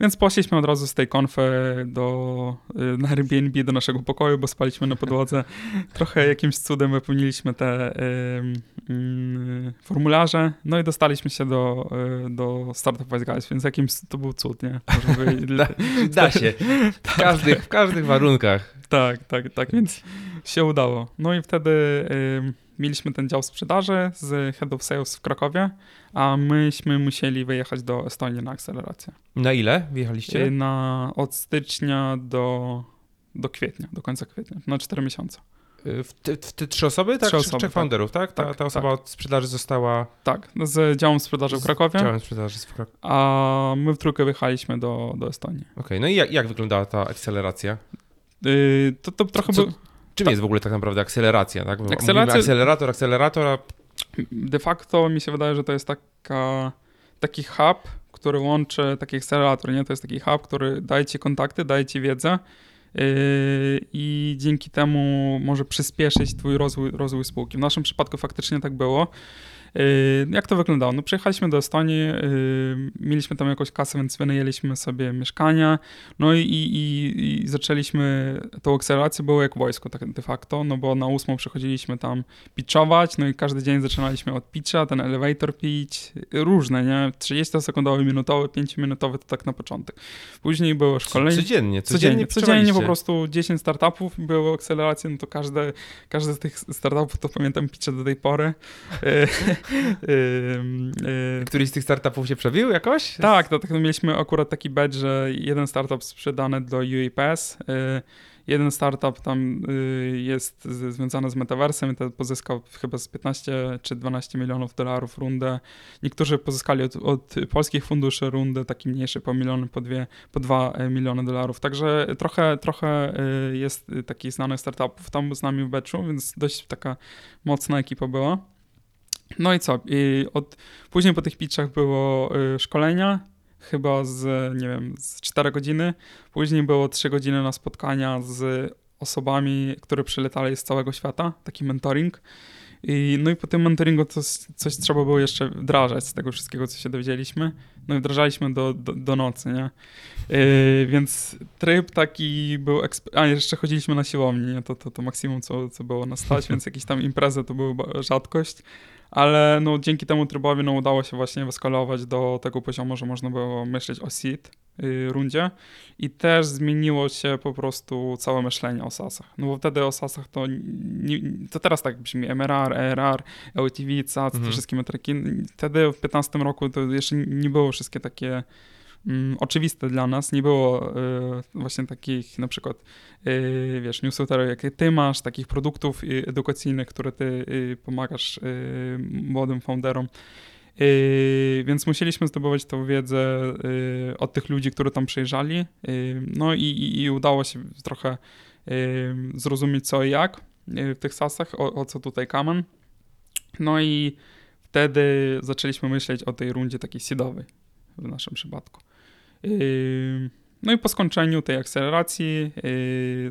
Więc poszliśmy od razu z tej konfy do, y, na Airbnb do naszego pokoju, bo spaliśmy na podłodze. [laughs] Trochę jakimś cudem wypełniliśmy te y, y, formularze, no i dostaliśmy się do, y, do Startup Wise Guys, więc jakimś to był cud, nie? Żeby, [laughs] Da, da się. [laughs] W każdych, w każdych warunkach. tak, tak, tak, więc się udało. No i wtedy y, mieliśmy ten dział sprzedaży z Head of Sales w Krakowie, a myśmy musieli wyjechać do Estonii na akcelerację. Na ile wjechaliście? Y, Na, od stycznia do, do kwietnia, do końca kwietnia, na 4 miesiące. Y, W te, w te trzy osoby? Tak? Trzy osoby, Trzech tak. founderów, tak? Ta, Tak, ta osoba od sprzedaży została Tak, z działem sprzedaży w Z Krakowie, działem sprzedaży w Krakowie. a my w trójkę wyjechaliśmy do, do Estonii. Okej, no i jak, jak wyglądała ta akceleracja? Y, To, to trochę Co- był... Czym Tak. jest w ogóle tak naprawdę akceleracja? Tak? Akceleracja- akcelerator, De facto mi się wydaje, że to jest taka, taki hub, który łączy, taki akcelerator, nie? To jest taki hub, który daje ci kontakty, daje ci wiedzę yy, i dzięki temu może przyspieszyć twój rozwój, rozwój spółki. W naszym przypadku faktycznie tak było. Yy, Jak to wyglądało? No przyjechaliśmy do Estonii, yy, mieliśmy tam jakąś kasę, więc wynajęliśmy sobie mieszkania, no i, i, i- zaczęliśmy tą akcelerację, było jak wojsko tak de facto, no bo na ósmą przychodziliśmy tam pitchować, no i każdy dzień zaczynaliśmy od pitcha, ten elevator pitch, różne, nie? 30-sekundowy, minutowy, 5-minutowy to tak na początek. Później było szkolenie. codziennie, Codziennie, codziennie, codziennie po prostu 10 startupów było akceleracje, no to każde, każdy z tych startupów to pamiętam pitcha do tej pory. [laughs] E, Któryś z tych startupów się przebił jakoś? tak, to, tak, mieliśmy akurat taki badge, że jeden startup sprzedany do UiPath, y, jeden startup tam y, jest związany z metaversem i to pozyskał chyba z 15 czy 12 milionów dolarów rundę. Niektórzy pozyskali od, od polskich funduszy rundę, taki mniejszy po miliony, po dwie, po dwa e, miliony dolarów. Także trochę, trochę y, jest y, takich znanych startupów tam z nami w batchu, więc dość taka mocna ekipa była. No i co? I od, później po tych pitchach było y, szkolenia, chyba z, nie wiem, z 4 godziny. Później było 3 godziny na spotkania z osobami, które przyletali z całego świata, taki mentoring. I, no i po tym mentoringu coś, coś trzeba było jeszcze wdrażać z tego wszystkiego, co się dowiedzieliśmy. No i wdrażaliśmy do, do, do nocy, nie? Yy, więc tryb taki był... A, jeszcze chodziliśmy na siłownię, nie? To, to, to maksimum, co, co było na stać, więc jakieś tam imprezy to były rzadkość. Ale no, dzięki temu trybowi no, udało się właśnie wyskalować do tego poziomu, że można było myśleć o seed y, rundzie i też zmieniło się po prostu całe myślenie o SaaSach. No bo wtedy o SaaSach to, to teraz tak brzmi MRR, ERR, LTV, SaaS, Mhm. te wszystkie metryki. Wtedy w 2015 roku to jeszcze nie było wszystkie takie mm, oczywiste dla nas. Nie było y, właśnie takich na przykład y, wiesz, newsletterów, jakie ty masz, takich produktów y, edukacyjnych, które ty pomagasz młodym founderom. Więc musieliśmy zdobywać tą wiedzę od tych ludzi, którzy tam przyjeżdżali. No i, i, i udało się trochę zrozumieć co i jak w tych sasach, o, o co tutaj kamen. No i wtedy zaczęliśmy myśleć o tej rundzie takiej seedowej w naszym przypadku. Yy, No i po skończeniu tej akceleracji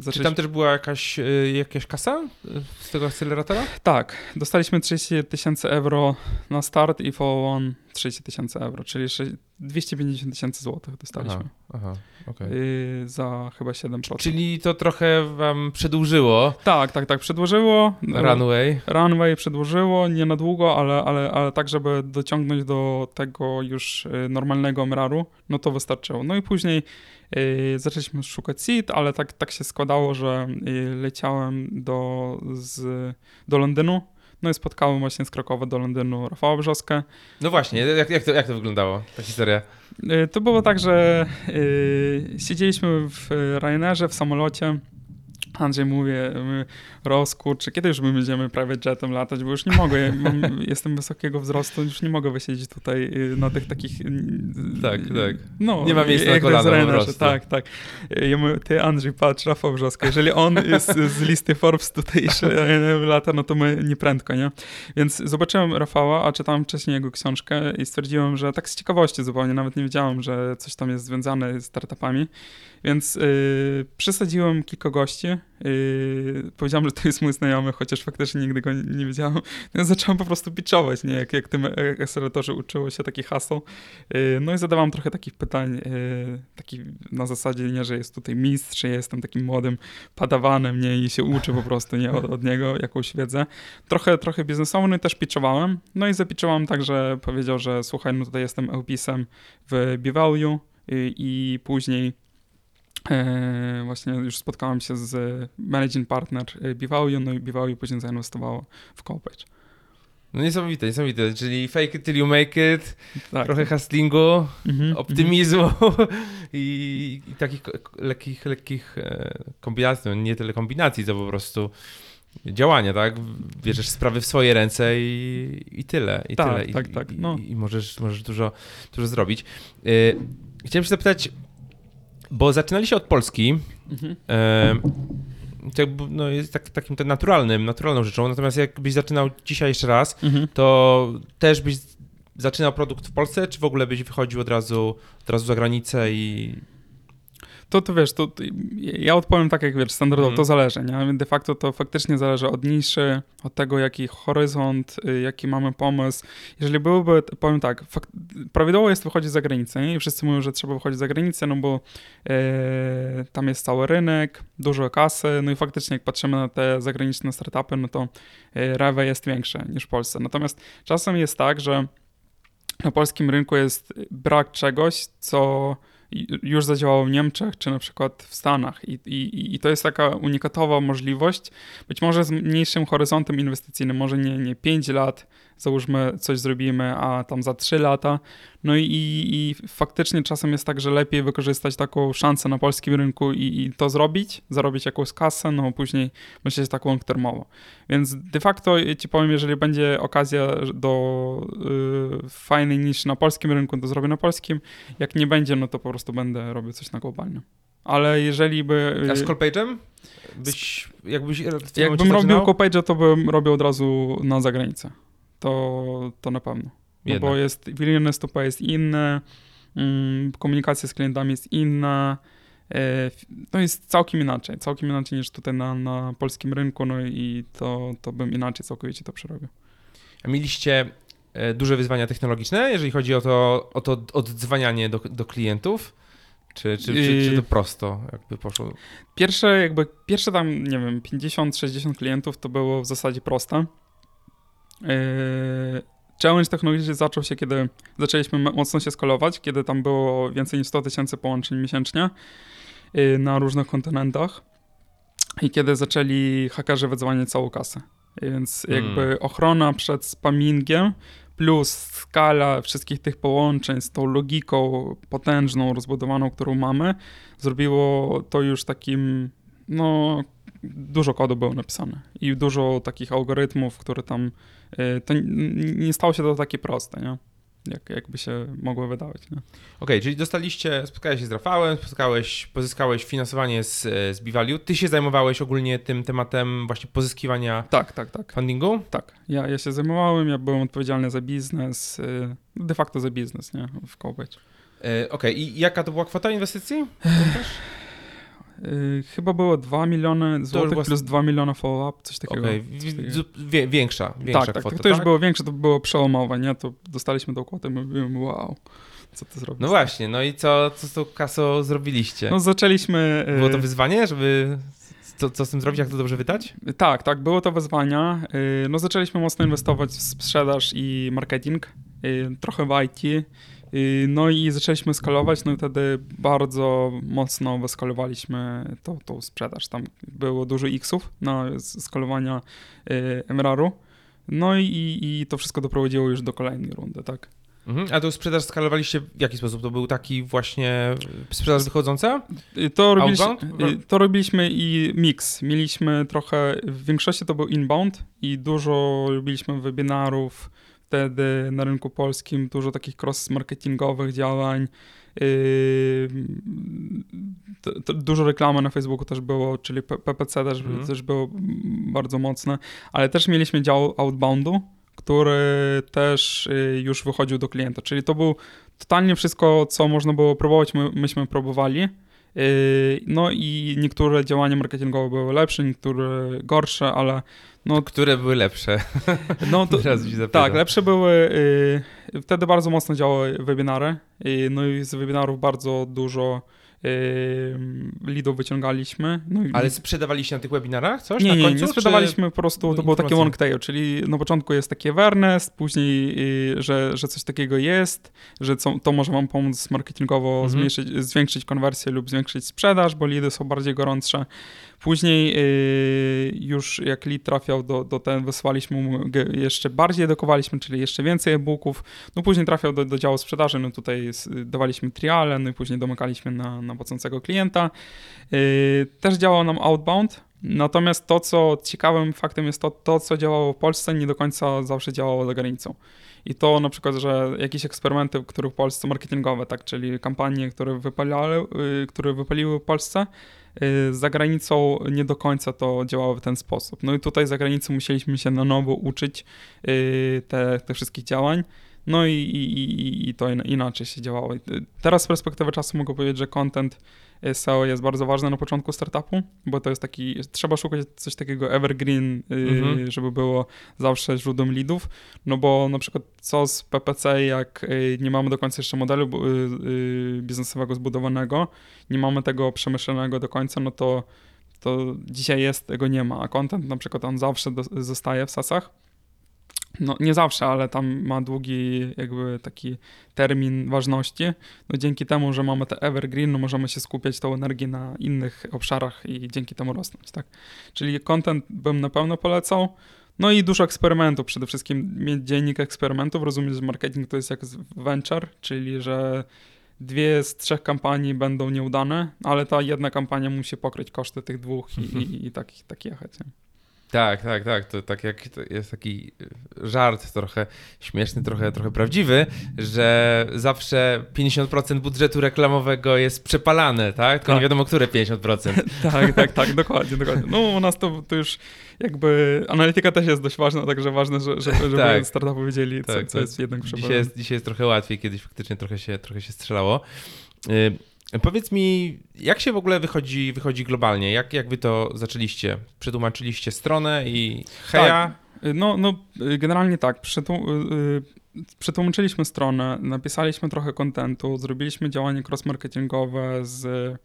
yy, Czy tam też była jakaś, y, jakaś kasa y, z tego akceleratora? Tak, dostaliśmy 30 tysięcy euro na start i follow-on 30 tysięcy euro, czyli sze- 250 tysięcy złotych dostaliśmy Aha, okej. yy, za chyba 7%. Czyli to trochę wam przedłużyło Tak, tak, tak, przedłużyło. runway. Runway przedłużyło, nie na długo, ale, ale, ale tak, żeby dociągnąć do tego już y, normalnego MRR-u, no to wystarczyło. No i później y, zaczęliśmy szukać seed, ale tak, tak się składało, że y, leciałem do, z, do Londynu, no i spotkałem właśnie z Krakowa do Londynu Rafała Brzoskę. No właśnie, jak, jak, to, jak to wyglądało, ta historia? Y, To było tak, że y, siedzieliśmy w Ryanerze w samolocie. Andrzej mówi, my, Ros, kurczę, kiedy już my będziemy private jetem latać, bo już nie mogę, ja [laughs] mam, jestem wysokiego wzrostu, już nie mogę wysiedzieć tutaj y, na tych takich... y, Tak, tak. No, Nie ma miejsca na kolana. Tak, tak. Ja mówię, ty Andrzej, patrz, Rafał Brzoska, jeżeli on jest z listy Forbes tutejszy [laughs] lata, no to my nie prędko, nie? Więc zobaczyłem Rafała, a czytałem wcześniej jego książkę i stwierdziłem, że tak z ciekawości zupełnie, nawet nie wiedziałem, że coś tam jest związane z startupami, więc yy, przysadziłem kilka gości, Yy, powiedziałem, że to jest mój znajomy, chociaż faktycznie nigdy go nie, nie wiedziałem. No, zacząłem po prostu pitchować, nie? Jak, jak tym akceleratorze uczyło się taki haseł. Yy, no i zadawałem trochę takich pytań, yy, taki na zasadzie, nie, że jest tutaj mistrz, ja jestem takim młodym padawanem, nie? I się uczy po prostu, nie? Od, od niego jakąś wiedzę. Trochę, trochę biznesowo, no i też pitchowałem. No i zapiczowałem tak, że powiedział, że słuchaj, no tutaj jestem LPS-em w B-Value i później właśnie już spotkałem się z managing partner Bivalue, no i Bivalue później zainwestowało w Copage. No niesamowite, niesamowite, czyli fake it till you make it, tak. trochę hustlingu, mm -hmm, optymizmu mm [laughs] -hmm. i, i, takich lekkich, lekkich e, kombinacji, no nie tyle kombinacji, to po prostu działania, tak? Bierzesz sprawy w swoje ręce i, i tyle, i tak, tyle. I, tak, tak. No. I, możesz, możesz dużo, dużo zrobić. Chciałem się zapytać, bo zaczynaliście od Polski. Mhm. E, no, jest tak, takim naturalnym, naturalną rzeczą. Natomiast jakbyś zaczynał dzisiaj jeszcze raz, mhm. to też byś zaczynał produkt w Polsce, czy w ogóle byś wychodził od razu, od razu za granicę i to, to wiesz, to, to, ja odpowiem tak jak wiesz, standardowo, mm. to zależy, nie? De facto to faktycznie zależy od niszy, od tego jaki horyzont, y, jaki mamy pomysł. Jeżeli byłoby, powiem tak, fakt, prawidłowo jest wychodzić za granicę nie? i wszyscy mówią, że trzeba wychodzić za granicę, no bo e, tam jest cały rynek, dużo kasy, no i faktycznie jak patrzymy na te zagraniczne startupy, no to e, rewe jest większe niż w Polsce. Natomiast czasem jest tak, że na polskim rynku jest brak czegoś, co już zadziałało w Niemczech, czy na przykład w Stanach. I, i, I to jest taka unikatowa możliwość, być może z mniejszym horyzontem inwestycyjnym, może nie, nie 5 lat, załóżmy coś zrobimy, a tam za 3 lata. No i, i, faktycznie czasem jest tak, że lepiej wykorzystać taką szansę na polskim rynku i, i to zrobić, zarobić jakąś kasę, no później myśleć tak long termowo. Więc de facto ci powiem, jeżeli będzie okazja do y, fajnej niż na polskim rynku, to zrobię na polskim. Jak nie będzie, no to po prostu będę robił coś na globalnym. Ale jeżeli by... A z Callpage'em? Byś, jakbyś Jakbym robił Callpage'a, to bym robił od razu na zagranicę to, to na pewno. No bo jest willingness to pay jest inne, mm, komunikacja z klientami jest inna, e, to jest całkiem inaczej, całkiem inaczej niż tutaj na, na polskim rynku, no i to, to bym inaczej całkowicie to przerobił. A mieliście e, duże wyzwania technologiczne, jeżeli chodzi o to, o to oddzwanianie do, do klientów? Czy, czy, czy, czy to prosto jakby poszło? Pierwsze, jakby, pierwsze tam, nie wiem, 50-60 klientów to było w zasadzie proste. Yy, challenge technologiczny zaczął się, kiedy zaczęliśmy mocno się skalować, kiedy tam było więcej niż 100 tysięcy połączeń miesięcznie yy, na różnych kontynentach i kiedy zaczęli hakerzy wydzwaniać całą kasę. Więc hmm. jakby hmm. ochrona przed spammingiem plus skala wszystkich tych połączeń z tą logiką potężną, rozbudowaną, którą mamy, zrobiło to już takim no, dużo kodu było napisane i dużo takich algorytmów, które tam, to nie stało się to takie proste, nie? Jak, jakby się mogło wydawać. Okej, okay, czyli dostaliście, spotkałeś się z Rafałem, spotkałeś, pozyskałeś finansowanie z, z. Ty się zajmowałeś ogólnie tym tematem właśnie pozyskiwania tak, tak, tak. fundingu? Tak, ja, ja się zajmowałem, ja byłem odpowiedzialny za biznes, y, de facto za biznes, nie, w Cobage. Okej, okay. i jaka to była kwota inwestycji? Yy, chyba było 2 miliony złotych was... plus 2 miliony follow-up, coś takiego. Okay. Wie, większa, większa tak, tak, kwota, tak, to już tak? było większe, to było przełomowe, nie? To dostaliśmy kwotę i mówimy, wow, co to zrobić? No właśnie, no i co, co z tą kasą zrobiliście? No zaczęliśmy... Y, było to wyzwanie, żeby co, co z tym zrobić, jak to dobrze wydać? Tak, tak, było to wyzwania. Y, no zaczęliśmy mocno inwestować w sprzedaż i marketing, y, trochę w IT, no i zaczęliśmy skalować, no i wtedy bardzo mocno wyskalowaliśmy tą, tą sprzedaż. Tam było dużo X-ów na skalowania y, MRR-u. No i, i to wszystko doprowadziło już do kolejnej rundy, tak? Mhm. A to sprzedaż skalowaliście w jaki sposób? To był taki właśnie sprzedaż wychodząca? Y, to robiliśmy, y, to robiliśmy i mix. Mieliśmy trochę, w większości to był inbound i dużo robiliśmy webinarów, wtedy na rynku polskim dużo takich cross-marketingowych działań. Yy, to, to dużo reklamy na Facebooku też było, czyli PPC też, mm. też było bardzo mocne, ale też mieliśmy dział outboundu, który też yy, już wychodził do klienta, czyli to był totalnie wszystko, co można było próbować, my, myśmy próbowali. Yy, No i niektóre działania marketingowe były lepsze, niektóre gorsze, ale no, Które były lepsze? no to, [laughs] tak, lepsze były. Yy, wtedy bardzo mocno działały webinary. Yy, no i z webinarów bardzo dużo yy, leadów wyciągaliśmy. No i Ale sprzedawaliście na tych webinarach coś nie, na nie, końcu? nie czy- sprzedawaliśmy po prostu, to było takie long tail, czyli na początku jest taki awareness, później, yy, że, że coś takiego jest, że co, to może wam pomóc marketingowo Mhm. zmniejszyć, zwiększyć konwersję lub zwiększyć sprzedaż, bo leady są bardziej gorące. Później yy, już jak lead trafiał do, do ten, wysłaliśmy mu, jeszcze bardziej edukowaliśmy, czyli jeszcze więcej e-booków. No później trafiał do, do działu sprzedaży, no tutaj dawaliśmy triale, no i później domykaliśmy na, na płacącego klienta. Yy, też działał nam outbound, natomiast to, co ciekawym faktem jest to, to, co działało w Polsce, nie do końca zawsze działało za granicą. I to na przykład, że jakieś eksperymenty, które w Polsce marketingowe, tak, czyli kampanie, które wypalały, yy, które wypaliły w Polsce, yy, za granicą nie do końca to działało w ten sposób. No i tutaj za granicą musieliśmy się na nowo uczyć yy, te, te wszystkich działań. No i, i, i- i to in- inaczej się działało. I Teraz z perspektywy czasu mogę powiedzieć, że content y, SEO jest bardzo ważny na początku startupu, bo to jest taki, trzeba szukać coś takiego evergreen, y, Mhm. żeby było zawsze źródłem leadów, no bo na przykład co z PPC, jak y, nie mamy do końca jeszcze modelu y, y, biznesowego zbudowanego, nie mamy tego przemyślanego do końca, no to, to dzisiaj jest, tego nie ma, a content na przykład on zawsze do, zostaje w sasach. No nie zawsze, ale tam ma długi jakby taki termin ważności. No dzięki temu, że mamy te evergreen, no możemy się skupiać tą energię na innych obszarach i dzięki temu rosnąć, tak? Czyli content bym na pewno polecał. No i dużo eksperymentów, przede wszystkim mieć dziennik eksperymentów. Rozumiem, że marketing to jest jak venture, czyli że dwie z trzech kampanii będą nieudane, ale ta jedna kampania musi pokryć koszty tych dwóch i, i, i tak, tak jechać. Nie? Tak, tak, tak. To tak jak to jest taki y, żart trochę śmieszny, trochę, trochę prawdziwy, że zawsze 50% budżetu reklamowego jest przepalane, tak? Tylko nie Tak. wiadomo, które 50%. [laughs] Tak, tak, tak, dokładnie, dokładnie. No u nas to, to już jakby analityka też jest dość ważna, także ważne, że, że, żeby Tak. wiedzieli, co, Tak, co jest jednak Dzisiaj przepadane. jest, dzisiaj jest trochę łatwiej, kiedyś faktycznie trochę się, trochę się strzelało. Powiedz mi, jak się w ogóle wychodzi, wychodzi globalnie? Jak, jak wy to zaczęliście? Przetłumaczyliście stronę i heja? No, no y, generalnie tak, y, przetłumaczyliśmy stronę, napisaliśmy trochę kontentu, zrobiliśmy działanie cross-marketingowe z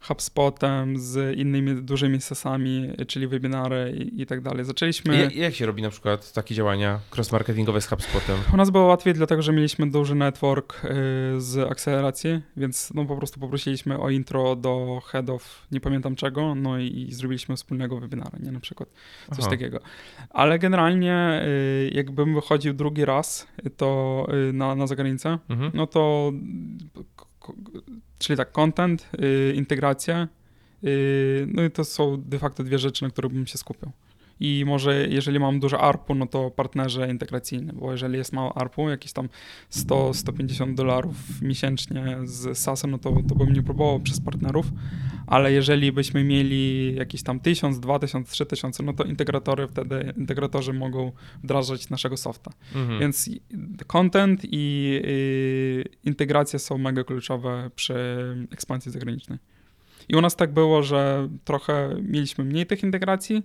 HubSpotem, z innymi dużymi sesami, czyli webinary i, i tak dalej. Zaczęliśmy... Jak, jak się robi na przykład takie działania cross-marketingowe z HubSpotem? U nas było łatwiej, dlatego że mieliśmy duży network y, z akceleracji, więc no po prostu poprosiliśmy o intro do headów, nie pamiętam czego, no i, i zrobiliśmy wspólnego webinara, nie na przykład coś Aha. takiego. Ale generalnie y, jakbym wychodził drugi raz, y, to na, na zagranicę, Mhm. no to czyli tak, content, y, integracja, y, no i to są de facto dwie rzeczy, na których bym się skupił. I może jeżeli mam duże ARPU, no to partnerzy integracyjni, bo jeżeli jest mało ARPU, jakieś tam 100-150 dolarów miesięcznie z SaaS-em, no to, to bym nie próbował przez partnerów, ale jeżeli byśmy mieli jakieś tam 1000, 2000, 3000, no to integratory wtedy, integratorzy mogą wdrażać naszego softa. Mhm. Więc content i y, integracja są mega kluczowe przy ekspansji zagranicznej. I u nas tak było, że trochę mieliśmy mniej tych integracji,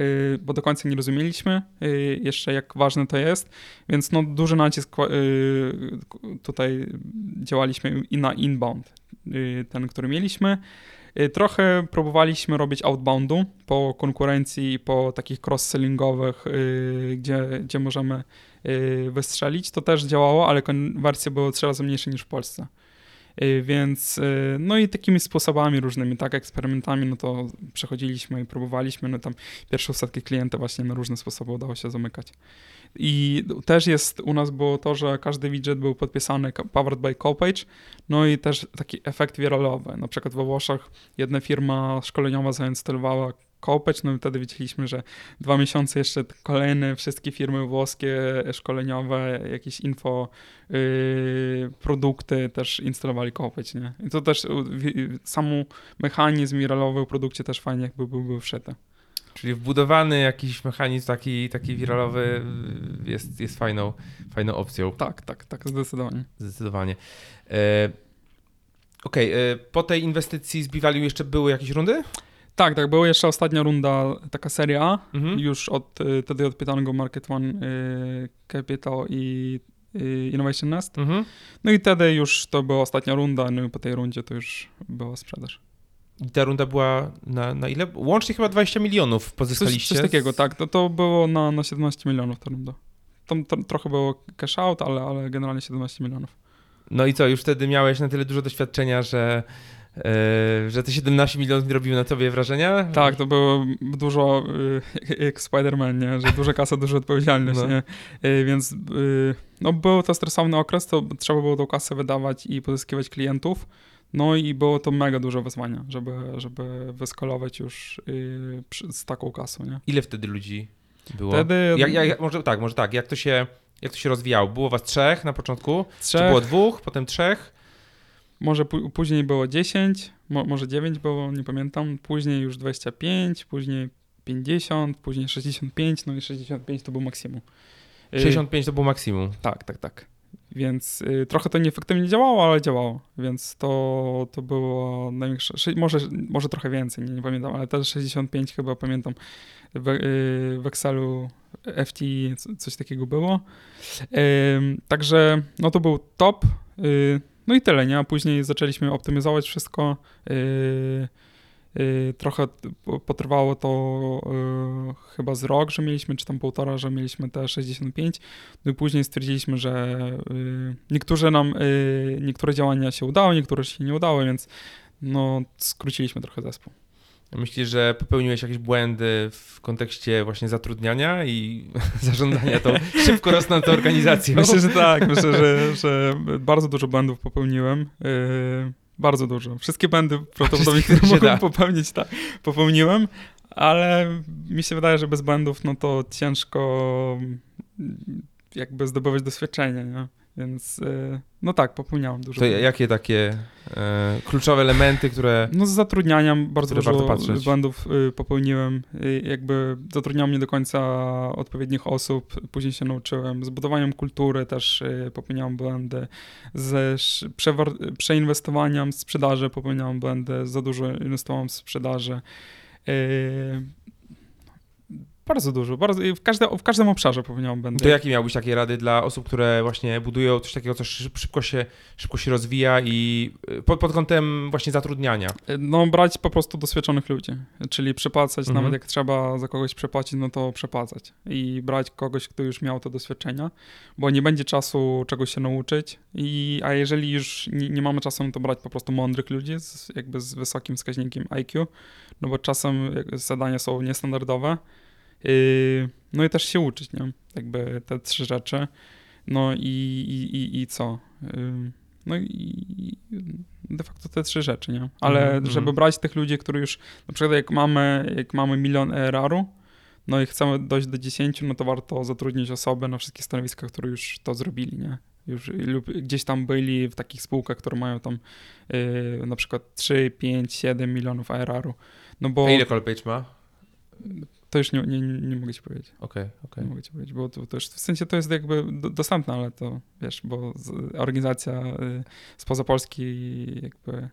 y, bo do końca nie rozumieliśmy y, jeszcze, jak ważne to jest, więc no, duży nacisk tutaj działaliśmy i na inbound, ten, który mieliśmy. Y, Trochę próbowaliśmy robić outboundu po konkurencji po takich cross-sellingowych, y, gdzie, gdzie możemy y, wystrzelić. To też działało, ale konwersje były trzy razy mniejsze niż w Polsce. Y, Więc y, no i takimi sposobami różnymi, tak, eksperymentami, no to przechodziliśmy i próbowaliśmy, no tam pierwsze setki klienta właśnie na różne sposoby udało się zamykać. I też jest, u nas było to, że każdy widget był podpisany powered by Copage, no i też taki efekt wiralowy. Na przykład we Włoszech jedna firma szkoleniowa zainstalowała Copage, no i wtedy widzieliśmy, że dwa miesiące jeszcze kolejne wszystkie firmy włoskie szkoleniowe, jakieś info, yy, produkty też instalowali Copage, nie? I to też wi- sam mechanizm wiralowy w produkcie też fajnie jakby był, był wszedł. Czyli wbudowany jakiś mechanizm taki, taki wiralowy y, jest, jest fajną, fajną opcją. Tak, tak, tak, zdecydowanie. Zdecydowanie. E, Okej, y, po tej inwestycji z Biwaliu jeszcze były jakieś rundy? Tak, tak, była jeszcze ostatnia runda, taka seria A, Mhm. już od, y, wtedy od Pythongo Market One, y, Capital i y, Innovation Nest. Mhm. No i wtedy już to była ostatnia runda, no i po tej rundzie to już była sprzedaż. I ta runda była na, na ile? Łącznie chyba 20 milionów Coś, pozyskaliście. coś takiego, z- tak, to, to było na, na 17 milionów ta runda. Tam to, trochę było cash out, ale, ale generalnie 17 milionów. No i co, już wtedy miałeś na tyle dużo doświadczenia, że, e, że te 17 milionów nie robiły na tobie wrażenia? Tak, to było dużo y, jak Spider-Man, nie? że duża kasa, duża odpowiedzialność, No. nie? Y, więc no, był to stresowny okres, to trzeba było tą kasę wydawać i pozyskiwać klientów. No i było to mega duże wyzwanie, żeby, żeby wyskalować już przy- z taką kasą, nie? Ile wtedy ludzi było? Wtedy Jak, jak, może tak, może tak, jak to się, jak to się rozwijało? Było was trzech na początku? Czy trzech, było dwóch, potem trzech? Może pó- później było 10, mo, może 9 było, nie pamiętam, później już 25, później 50, później 65, no i 65 to był maksimum. Y, 65 to było maksimum. Tak, tak, tak. Więc y, trochę to nieefektywnie działało, ale działało. Więc to, to było największe. sze- Może, może trochę więcej, nie, nie pamiętam, ale też 65 chyba pamiętam w, y, w Excelu FT co- coś takiego było. Ym, także no to był top. No i tyle, nie? A później zaczęliśmy optymizować wszystko. Y, y, trochę potrwało to y, chyba z rok, że mieliśmy, czy tam półtora, że mieliśmy te 65. No i później stwierdziliśmy, że niektóre nam, niektóre działania się udały, niektóre się nie udały, więc no skróciliśmy trochę zespół. Myślisz, że popełniłeś jakieś błędy w kontekście właśnie zatrudniania i [laughs] zarządzania tą szybko rosnącą organizacją? Myślę, że tak. Myślę, że, że bardzo dużo błędów popełniłem. Yy, bardzo dużo. Wszystkie błędy prawdopodobnie, które mogłem da. popełnić, tak, popełniłem, ale mi się wydaje, że bez błędów, no to ciężko mm, jakby zdobywać doświadczenie, nie? Więc yy, no tak, popełniałem dużo To błędów. jakie takie e, kluczowe elementy, które... No z zatrudnianiem bardzo dużo błędów y, popełniłem. Y, jakby zatrudniałem nie do końca odpowiednich osób, później się nauczyłem. Z budowaniem kultury też y, popełniałem błędy. Ze sz- przewar- przeinwestowaniem sprzedaży popełniałem błędy. Za dużo inwestowałem w sprzedaży. Y, bardzo dużo. Bardzo, w, każde, w każdym obszarze popełniałem błędy. To jakie miałbyś takie rady dla osób, które właśnie budują coś takiego, co szyb- szybko się, szybko się rozwija i e, pod, pod kątem właśnie zatrudniania? No, brać po prostu doświadczonych ludzi, czyli przepłacać, Mhm. nawet jak trzeba za kogoś przepłacić, no to przepłacać i brać kogoś, kto już miał te doświadczenia, bo nie będzie czasu czegoś się nauczyć, i, a jeżeli już nie, nie mamy czasu, no to brać po prostu mądrych ludzi, z, jakby z wysokim wskaźnikiem IQ, no bo czasem zadania są niestandardowe, no i też się uczyć, nie? Jakby te trzy rzeczy, no i, i, i, i co? Yy, no i de facto te trzy rzeczy, nie? Ale Mhm, żeby mhm. brać tych ludzi, którzy już, na przykład jak mamy, jak mamy milion ERR-u, no i chcemy dojść do 10, no to warto zatrudnić osoby na wszystkich stanowiskach, które już to zrobili, nie? Już, lub gdzieś tam byli w takich spółkach, które mają tam yy, na przykład 3, 5, 7 milionów ARR-u. No bo A ile Colpage ma? To już nie, nie, nie mogę ci powiedzieć. Okej, okej. Nie mogę ci powiedzieć, bo to, to już w sensie to jest jakby do, dostępne, ale to wiesz, bo z, organizacja y, spoza Polski jakby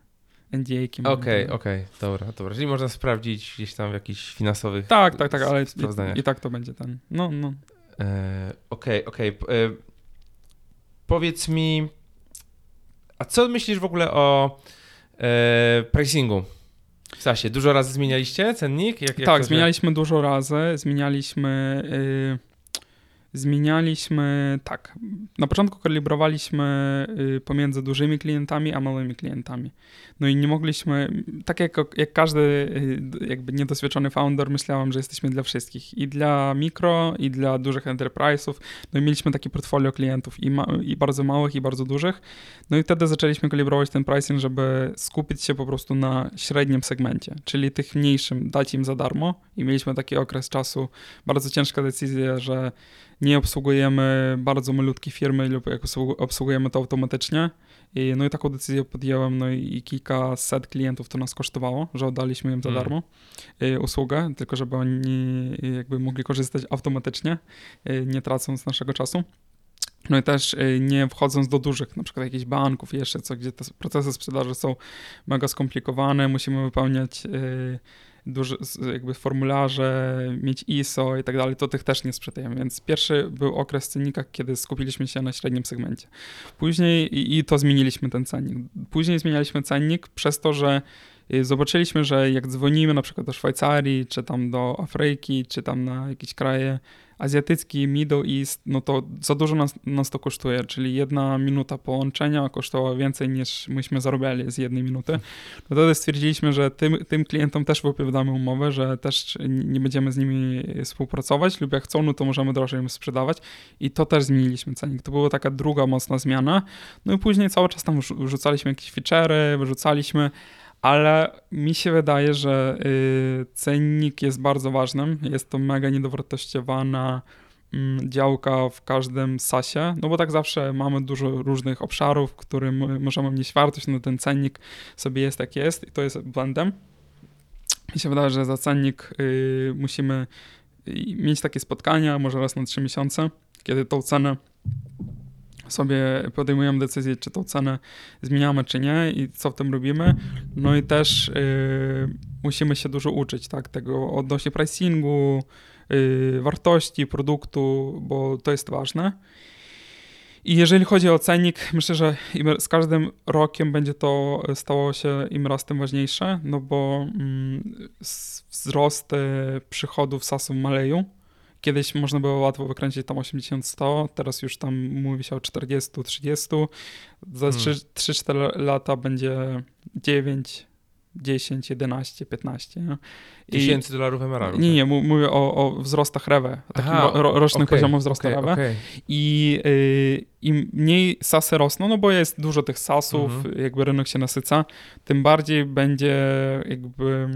NDA-ki. Okej, to- okej, dobra, dobra. Czyli można sprawdzić gdzieś tam w jakichś finansowych... Tak, tak, tak, ale i, i tak to będzie ten. No, no. E, Okej, okej. E, Powiedz mi, a co myślisz w ogóle o e, pricingu? W Sasie, dużo razy zmienialiście cennik? Jak, jak tak, to, że- zmienialiśmy dużo razy, zmienialiśmy. y, zmienialiśmy. Tak. Na początku kalibrowaliśmy y, pomiędzy dużymi klientami a małymi klientami. No i nie mogliśmy. Tak jak, jak każdy y, jakby niedoświadczony founder, myślałem, że jesteśmy dla wszystkich. I dla mikro, i dla dużych enterprise'ów. No i mieliśmy takie portfolio klientów i, ma, i bardzo małych, i bardzo dużych. No i wtedy zaczęliśmy kalibrować ten pricing, żeby skupić się po prostu na średnim segmencie, czyli tych mniejszym dać im za darmo i mieliśmy taki okres czasu, bardzo ciężka decyzja, że nie obsługujemy bardzo malutkie firmy lub jak obsługu- obsługujemy to automatycznie. I, no i taką decyzję podjąłem, no i, i kilkaset klientów to nas kosztowało, że oddaliśmy im za Mm. darmo y, usługę, tylko żeby oni y, jakby mogli korzystać automatycznie, y, nie tracąc naszego czasu. No i też y, nie wchodząc do dużych, na przykład jakichś banków jeszcze, co, gdzie te procesy sprzedaży są mega skomplikowane, musimy wypełniać y, duże jakby formularze, mieć ISO i tak dalej, to tych też nie sprzedajemy. Więc pierwszy był okres w cennikach, kiedy skupiliśmy się na średnim segmencie. Później i, i to zmieniliśmy ten cennik. Później zmienialiśmy cennik przez to, że zobaczyliśmy, że jak dzwonimy na przykład do Szwajcarii, czy tam do Afryki, czy tam na jakieś kraje azjatycki, Middle East, no to za dużo nas, nas to kosztuje, czyli jedna minuta połączenia kosztowała więcej niż myśmy zarabiali z jednej minuty. No wtedy stwierdziliśmy, że tym, tym klientom też wypowiadamy umowę, że też nie będziemy z nimi współpracować lub jak chcą, no to możemy drożej im sprzedawać i to też zmieniliśmy cenik. To była taka druga mocna zmiana. No i później cały czas tam wrzucaliśmy jakieś feature'y, wyrzucaliśmy, ale mi się wydaje, że y, cennik jest bardzo ważnym. Jest to mega niedowartościowana mm, działka w każdym sasie, no bo tak zawsze mamy dużo różnych obszarów, w którym możemy mieć wartość, no ten cennik sobie jest jak jest i to jest błędem. Mi się wydaje, że za cennik y, musimy y, mieć takie spotkania, może raz na trzy miesiące, kiedy tą cenę sobie podejmujemy decyzję, czy tą cenę zmieniamy, czy nie i co w tym robimy. No i też yy, musimy się dużo uczyć, tak, tego odnośnie pricingu, yy, wartości produktu, bo to jest ważne. I jeżeli chodzi o cennik, myślę, że z każdym rokiem będzie to stało się im raz tym ważniejsze, no bo mm, wzrost przychodów SaaS-u maleją Kiedyś można było łatwo wykręcić tam 80-100, teraz już tam mówi się o 40-30. Za hmm. 3-4 lata będzie 9, 10, 11, 15. Nie? I, Tysięcy dolarów MRR. Nie, nie, mówię o, o wzrostach REWE, takim Aha, ro, rocznym okay, poziomem wzrostu okay, REWE. Okay. I y, im mniej SASy rosną, no bo jest dużo tych SASów, mhm. jakby rynek się nasyca, tym bardziej będzie jakby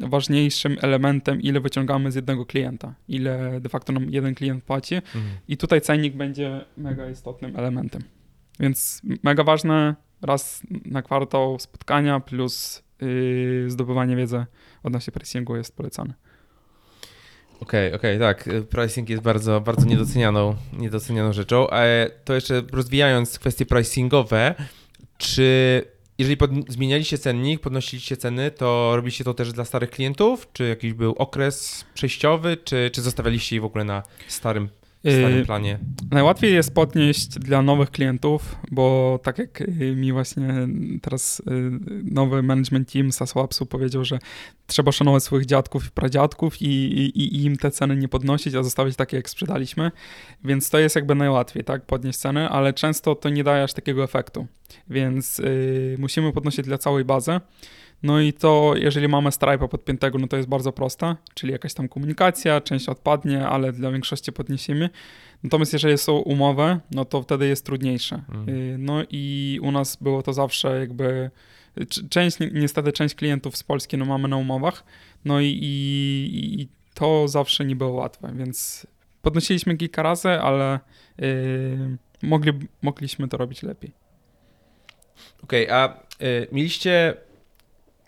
ważniejszym elementem, ile wyciągamy z jednego klienta, ile de facto nam jeden klient płaci. Mhm. I tutaj cennik będzie mega istotnym elementem. Więc mega ważne, raz na kwartał spotkania plus yy, zdobywanie wiedzy odnośnie pricingu jest polecane. Okej, okay, okej, okay, tak. Pricing jest bardzo, bardzo niedocenianą, niedocenianą rzeczą. A to jeszcze rozwijając kwestie pricingowe, czy jeżeli pod, zmienialiście cennik, podnosiliście ceny, to robiliście to też dla starych klientów? Czy jakiś był okres przejściowy, czy, czy zostawialiście je w ogóle na starym w starym y, planie? Najłatwiej jest podnieść dla nowych klientów, bo tak jak y, mi właśnie teraz y, nowy management team SASWAPSu powiedział, że trzeba szanować swoich dziadków i pradziadków i, i, i, im te ceny nie podnosić, a zostawić takie, jak sprzedaliśmy. Więc to jest jakby najłatwiej, tak, podnieść ceny, ale często to nie daje aż takiego efektu. Więc yy, musimy podnosić dla całej bazy. No i to, jeżeli mamy Stripe'a podpiętego, no to jest bardzo proste, czyli jakaś tam komunikacja, część odpadnie, ale dla większości podniesiemy. Natomiast jeżeli są umowy, no to wtedy jest trudniejsze. Mm. No i u nas było to zawsze jakby część, niestety część klientów z Polski no mamy na umowach, no i, i, i to zawsze nie było łatwe, więc podnosiliśmy kilka razy, ale yy, mogli, mogliśmy to robić lepiej. Okej, okay, a y, mieliście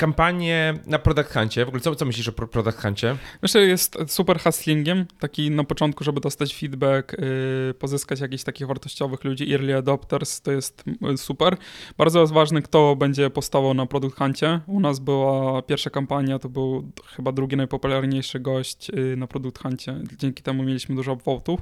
kampanię na Product Huncie. W ogóle co, co myślisz o Product Huncie? Myślę, że jest super hustlingiem, taki na początku, żeby dostać feedback, yy, pozyskać jakichś takich wartościowych ludzi, early adopters, to jest y, super. Bardzo jest ważny, kto będzie postawał na Product Huncie. U nas była pierwsza kampania, to był chyba drugi najpopularniejszy gość yy, na Product Huncie. Dzięki temu mieliśmy dużo upvotów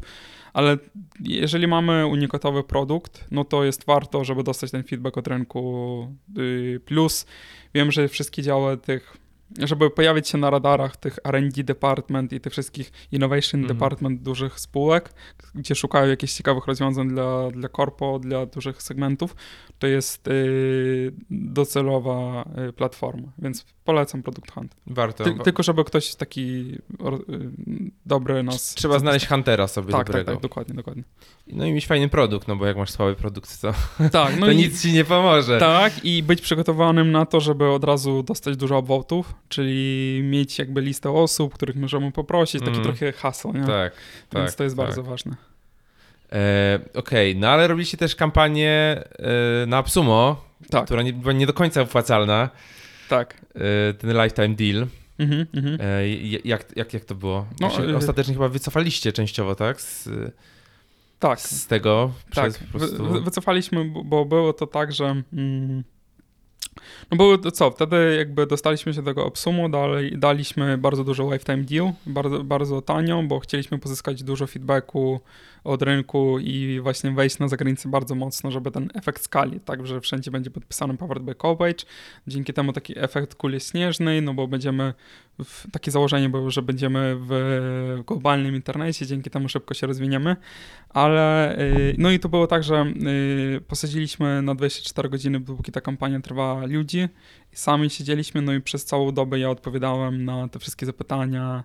ale jeżeli mamy unikatowy produkt, no to jest warto, żeby dostać ten feedback od rynku. Y, plus wiem, że wszystkie działy tych żeby pojawić się na radarach tych R&D department i tych wszystkich innovation mm. department dużych spółek, gdzie szukają jakichś ciekawych rozwiązań dla, dla korpo, dla dużych segmentów, to jest y, docelowa y, platforma, więc polecam Product Hunt. Warto. Ty, tylko żeby ktoś taki y, dobry nas... Trzeba znaleźć Huntera sobie tak, dobrego. Tak, tak, dokładnie, dokładnie. No i mieć fajny produkt, no bo jak masz słaby produkt, to, [laughs] tak, no to i, nic ci nie pomoże. Tak, i być przygotowanym na to, żeby od razu dostać dużo obwotów, czyli mieć jakby listę osób, których możemy poprosić, taki mm. trochę hasło, nie? Tak, Więc tak, to jest tak. bardzo ważne. E, Okej, okay. no ale robiliście też kampanię e, na Absumo, tak. która nie, była nie do końca opłacalna. Tak. E, ten lifetime deal. Mhm, mhm. E, jak, jak, jak to było? No, e, ostatecznie chyba wycofaliście częściowo, tak? Z, Tak. z tego Tak, prostu... wy, wycofaliśmy, bo- bo było to tak, że. Mm, no było to co, wtedy jakby dostaliśmy się do tego obsumu, dalej daliśmy bardzo dużo lifetime deal, bardzo, bardzo tanio, bo chcieliśmy pozyskać dużo feedbacku od rynku i właśnie wejść na zagranicę bardzo mocno, żeby ten efekt skali, tak, że wszędzie będzie podpisany Powered by. Dzięki temu taki efekt kuli śnieżnej, no bo będziemy, w, takie założenie było, że będziemy w globalnym internecie, dzięki temu szybko się rozwiniemy, ale y, no i to było tak, że y, posadziliśmy na 24 godziny, dopóki ta kampania trwała ludzi i sami siedzieliśmy, no i przez całą dobę ja odpowiadałem na te wszystkie zapytania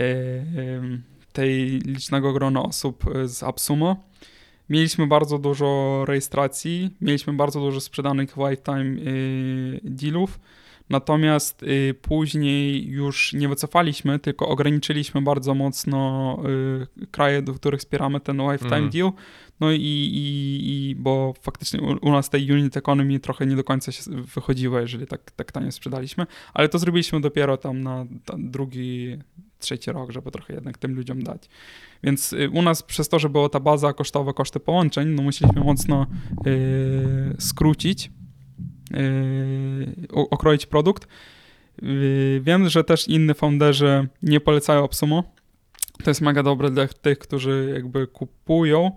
y, tej licznego grona osób y, z Absumo. Mieliśmy bardzo dużo rejestracji, mieliśmy bardzo dużo sprzedanych lifetime y, dealów, natomiast y, później już nie wycofaliśmy, tylko ograniczyliśmy bardzo mocno kraje, do których wspieramy ten lifetime Mhm. deal. No i, i, i bo faktycznie u, u nas tej unit economy trochę nie do końca się wychodziło, jeżeli tak, tak tanio sprzedaliśmy, ale to zrobiliśmy dopiero tam na ta drugi, trzeci rok, żeby trochę jednak tym ludziom dać. Więc y, u nas przez to, że była ta baza kosztowa, koszty połączeń, no musieliśmy mocno y, skrócić, y, o- okroić produkt. Y, wiem, że też inni founderzy nie polecają Obsumo. To jest mega dobre dla tych, którzy jakby kupują.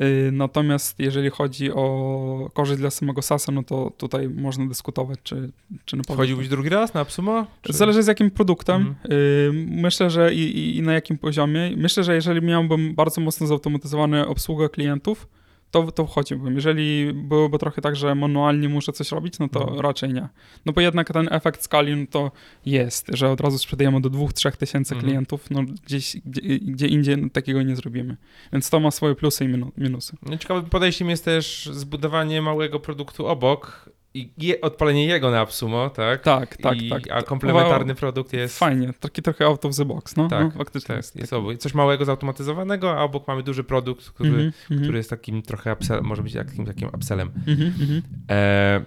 Y, Natomiast jeżeli chodzi o korzyść dla samego SaaS-a, no to tutaj można dyskutować, czy, czy na pewno- Wchodziłbyś drugi raz na Absumo? Czy... Zależy z jakim produktem. Mhm. Y, Myślę, że i, i, i na jakim poziomie. Myślę, że jeżeli miałbym bardzo mocno zautomatyzowane obsługę klientów, to, to wchodziłbym. Jeżeli byłoby trochę tak, że manualnie muszę coś robić, no to Mhm. raczej nie. No bo jednak ten efekt skali no to jest, że od razu sprzedajemy do 2-3 tysięcy Mhm. klientów, no gdzieś, gdzie, gdzie indziej no, takiego nie zrobimy. Więc to ma swoje plusy i minu- minusy. No, Ciekawym podejściem jest też zbudowanie małego produktu obok i je, odpalenie jego na Absumo, tak? Tak, tak, I, tak. A komplementarny produkt jest... Fajnie, taki trochę out of the box, no, Tak, no faktycznie. Tak, jest obok. Coś małego zautomatyzowanego, a obok mamy duży produkt, który, Mhm, mhm, który jest takim trochę upsell, może być takim, takim upsellem. mhm. E,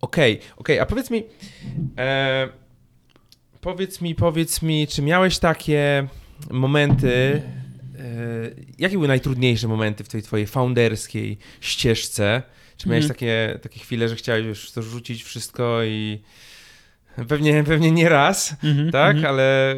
Okej, okej, a powiedz mi, e, powiedz mi, powiedz mi, czy miałeś takie momenty, e, jakie były najtrudniejsze momenty w tej twojej founderskiej ścieżce? Czy miałeś Mhm. takie, takie chwile, że chciałeś już to rzucić wszystko i pewnie, pewnie nie raz, Mhm, tak? mhm. Ale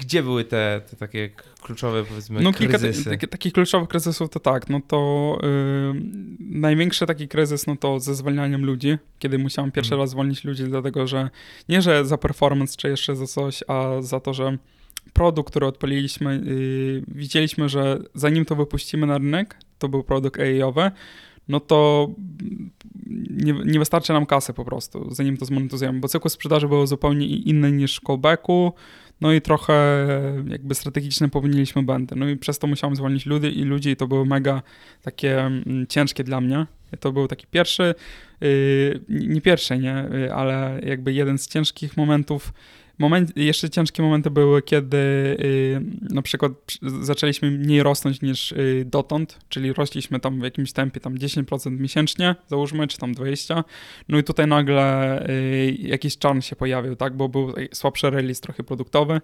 gdzie były te, te takie kluczowe, powiedzmy, No kilka kryzysy? ta- taki- takich kluczowych kryzysów to tak, no to y, największy taki kryzys, no to ze zwalnianiem ludzi, kiedy musiałem pierwszy Mhm. raz zwolnić ludzi, dlatego że nie, że za performance czy jeszcze za coś, a za to, że produkt, który odpaliliśmy, y, widzieliśmy, że zanim to wypuścimy na rynek, to był produkt AI-owy, no to nie, nie wystarczy nam kasy po prostu, zanim to zmonetyzujemy, bo cykl sprzedaży był zupełnie i- inny niż callbacku, no i trochę jakby strategiczne popełniliśmy błędy. No i przez to musiałem zwolnić ludzi i ludzi i to było mega takie mm, ciężkie dla mnie. To był taki pierwszy, yy, nie pierwszy, nie, yy, ale jakby jeden z ciężkich momentów. Moment, jeszcze ciężkie momenty były, kiedy yy, na przykład przy- zaczęliśmy mniej rosnąć niż yy, dotąd, czyli rośliśmy tam w jakimś tempie tam 10% miesięcznie, załóżmy, czy tam 20%. No i tutaj nagle y, jakiś czarn się pojawił, tak, bo był słabszy release trochę produktowy,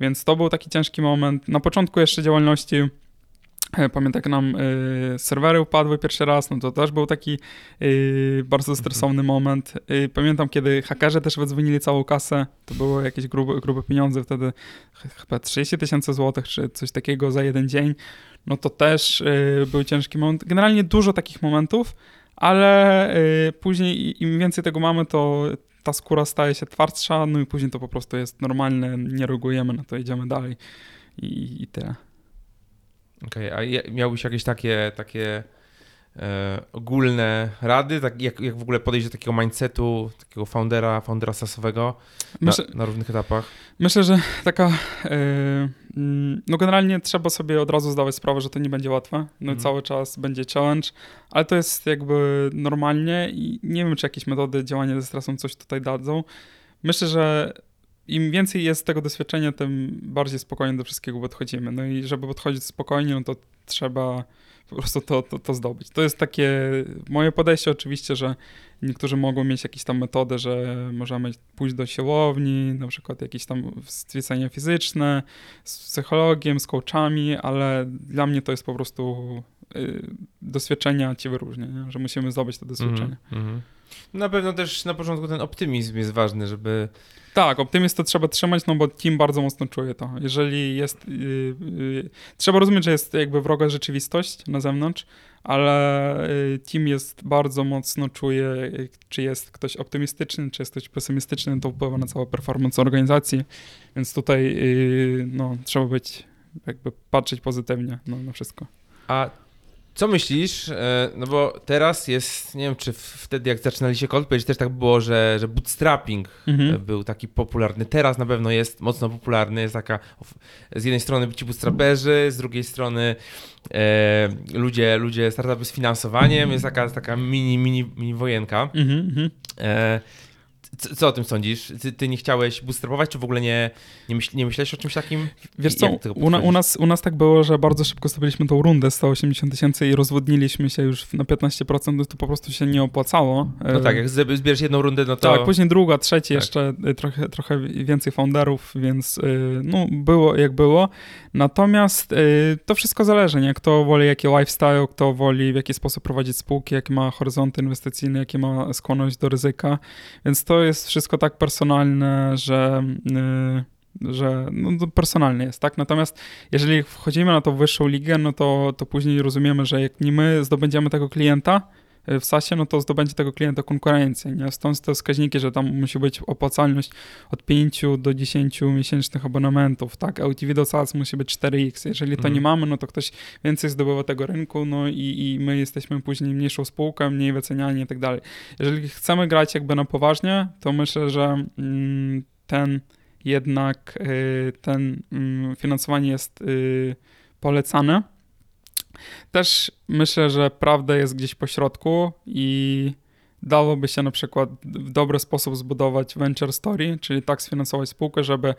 więc to był taki ciężki moment. Na początku jeszcze działalności Pamiętam, jak nam y, serwery upadły pierwszy raz, no to też był taki y, bardzo stresowny moment. Y, pamiętam, kiedy hakerzy też wydzwonili całą kasę, to były jakieś grube, grube pieniądze, wtedy ch- chyba 30 tysięcy złotych, czy coś takiego za jeden dzień. No to też był ciężki moment. Generalnie dużo takich momentów, ale później im więcej tego mamy, to ta skóra staje się twardsza, no i później to po prostu jest normalne, nie reagujemy na to, idziemy dalej i, i tyle. Okej, a je- miałbyś jakieś takie, takie e, ogólne rady, tak jak, jak w ogóle podejść do takiego mindsetu, takiego foundera, foundera sasowego na, na różnych etapach? myślę że taka, y, mm, no generalnie trzeba sobie od razu zdawać sprawę, że to nie będzie łatwe, no Mhm. cały czas będzie challenge, ale to jest jakby normalnie i nie wiem, czy jakieś metody działania ze stresem coś tutaj dadzą. Myślę, że im więcej jest tego doświadczenia, tym bardziej spokojnie do wszystkiego podchodzimy. No i żeby podchodzić spokojnie, no to trzeba po prostu to, to, to zdobyć. To jest takie moje podejście oczywiście, że niektórzy mogą mieć jakieś tam metody, że możemy pójść do siłowni, na przykład jakieś tam stwierdzenia fizyczne z psychologiem, z coachami, ale dla mnie to jest po prostu y, doświadczenia ci wyróżnia, nie? że musimy zdobyć to doświadczenie. Mm -hmm. Na pewno też na początku ten optymizm jest ważny, żeby tak, optymizm to trzeba trzymać, no bo team bardzo mocno czuje to. Jeżeli jest. Yy, yy, trzeba rozumieć, że jest jakby wroga rzeczywistość na zewnątrz, ale yy, team jest bardzo mocno czuje, y, czy jest ktoś optymistyczny, czy jest ktoś pesymistyczny, to wpływa na całą performance organizacji, więc tutaj y, no, trzeba być, jakby patrzeć pozytywnie no, na wszystko. A co myślisz? E, no bo teraz jest, nie wiem, czy wtedy jak zaczynaliście Coldplay, też tak było, że, że bootstrapping mhm. był taki popularny. Teraz na pewno jest mocno popularny. Jest taka, z jednej strony ci bootstraperzy, z drugiej strony e, ludzie, ludzie startupy z finansowaniem. Jest taka, taka mini, mini, mini wojenka. Mhm, mhm. e, co, co, o tym sądzisz? Ty, ty, nie chciałeś bootstrapować, czy w ogóle nie, nie, myśl, nie myślałeś o czymś takim? Wiesz co, u, na, u, nas, u nas tak było, że bardzo szybko zdobyliśmy tą rundę 180 tysięcy i rozwodniliśmy się już na 15%, to po prostu się nie opłacało. No tak, jak zbierzesz jedną rundę, no to... Tak, później druga, trzecia, tak. jeszcze y, trochę, trochę więcej founderów, więc y, no, było jak było. Natomiast to wszystko zależy, nie? Kto woli jaki lifestyle, kto woli w jaki sposób prowadzić spółki, jakie ma horyzonty inwestycyjne, jakie ma skłonność do ryzyka, więc to jest wszystko tak personalne, że y, że no, to personalne jest, tak? Natomiast jeżeli wchodzimy na tą wyższą ligę, no to, to później rozumiemy, że jak nie my zdobędziemy tego klienta, w SASie, no to zdobędzie tego klienta konkurencję, nie? Stąd te wskaźniki, że tam musi być opłacalność od 5 do 10 miesięcznych abonamentów, tak? LTV do SaaS musi być 4x. Jeżeli to mm. nie mamy, no to ktoś więcej zdobywa tego rynku, no i, i my jesteśmy później mniejszą spółką, mniej wyceniani i tak dalej. Jeżeli chcemy grać jakby na poważnie, to myślę, że mm, ten jednak y, ten mm, finansowanie jest y, polecane, też myślę, że prawda jest gdzieś po środku i dałoby się na przykład w dobry sposób zbudować venture story, czyli tak sfinansować spółkę, żeby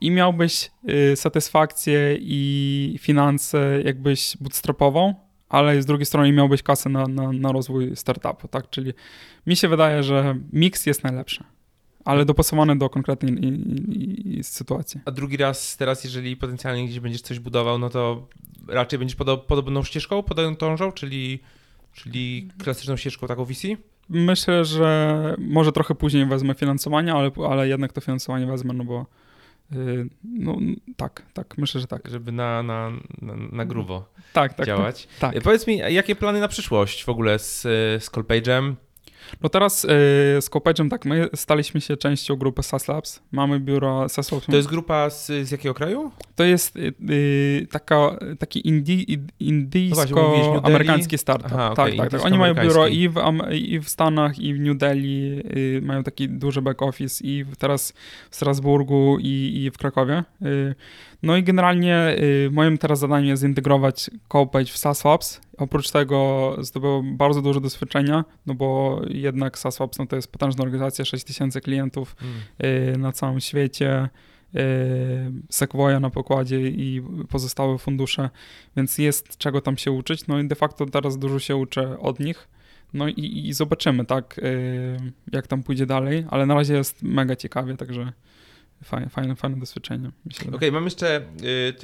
i miałbyś y, satysfakcję i finanse jakbyś bootstrapową, ale z drugiej strony miałbyś kasę na, na, na rozwój startupu, tak? Czyli mi się wydaje, że miks jest najlepszy ale dopasowane do konkretnej i, i, sytuacji. A drugi raz teraz, jeżeli potencjalnie gdzieś będziesz coś budował, no to raczej będziesz podobną ścieżką podążał, czyli, czyli klasyczną ścieżką taką VC? Myślę, że może trochę później wezmę finansowanie, ale, ale jednak to finansowanie wezmę, no bo yy, no tak, tak, myślę, że tak. Żeby na, na, na, na grubo tak, tak, działać. Tak, tak. Powiedz mi, jakie plany na przyszłość w ogóle z, z Callpage'em? No teraz yy, z Copage'em tak, my staliśmy się częścią grupy SAS Labs. Mamy biuro SAS Labs. To jest grupa z, z jakiego kraju? To jest yy, taka, taki indi, indyjsko-amerykański startup. Aha, okay. tak, tak, tak. Oni mają biuro i w, i w Stanach, i w New Delhi. Yy, mają taki duży back office i teraz w Strasburgu i, i w Krakowie. Y, no i generalnie y, moim teraz zadaniem jest zintegrować Copage w SAS Labs. Oprócz tego zdobyłem bardzo dużo doświadczenia, no bo jednak SAS Labs no to jest potężna organizacja, 6000 klientów mm. na całym świecie. Sequoia na pokładzie i pozostałe fundusze, więc jest czego tam się uczyć. No i de facto teraz dużo się uczę od nich. No i, i zobaczymy, tak, jak tam pójdzie dalej, ale na razie jest mega ciekawie, także Fajne, fajne, fajne doświadczenie. Okej, okay, mam jeszcze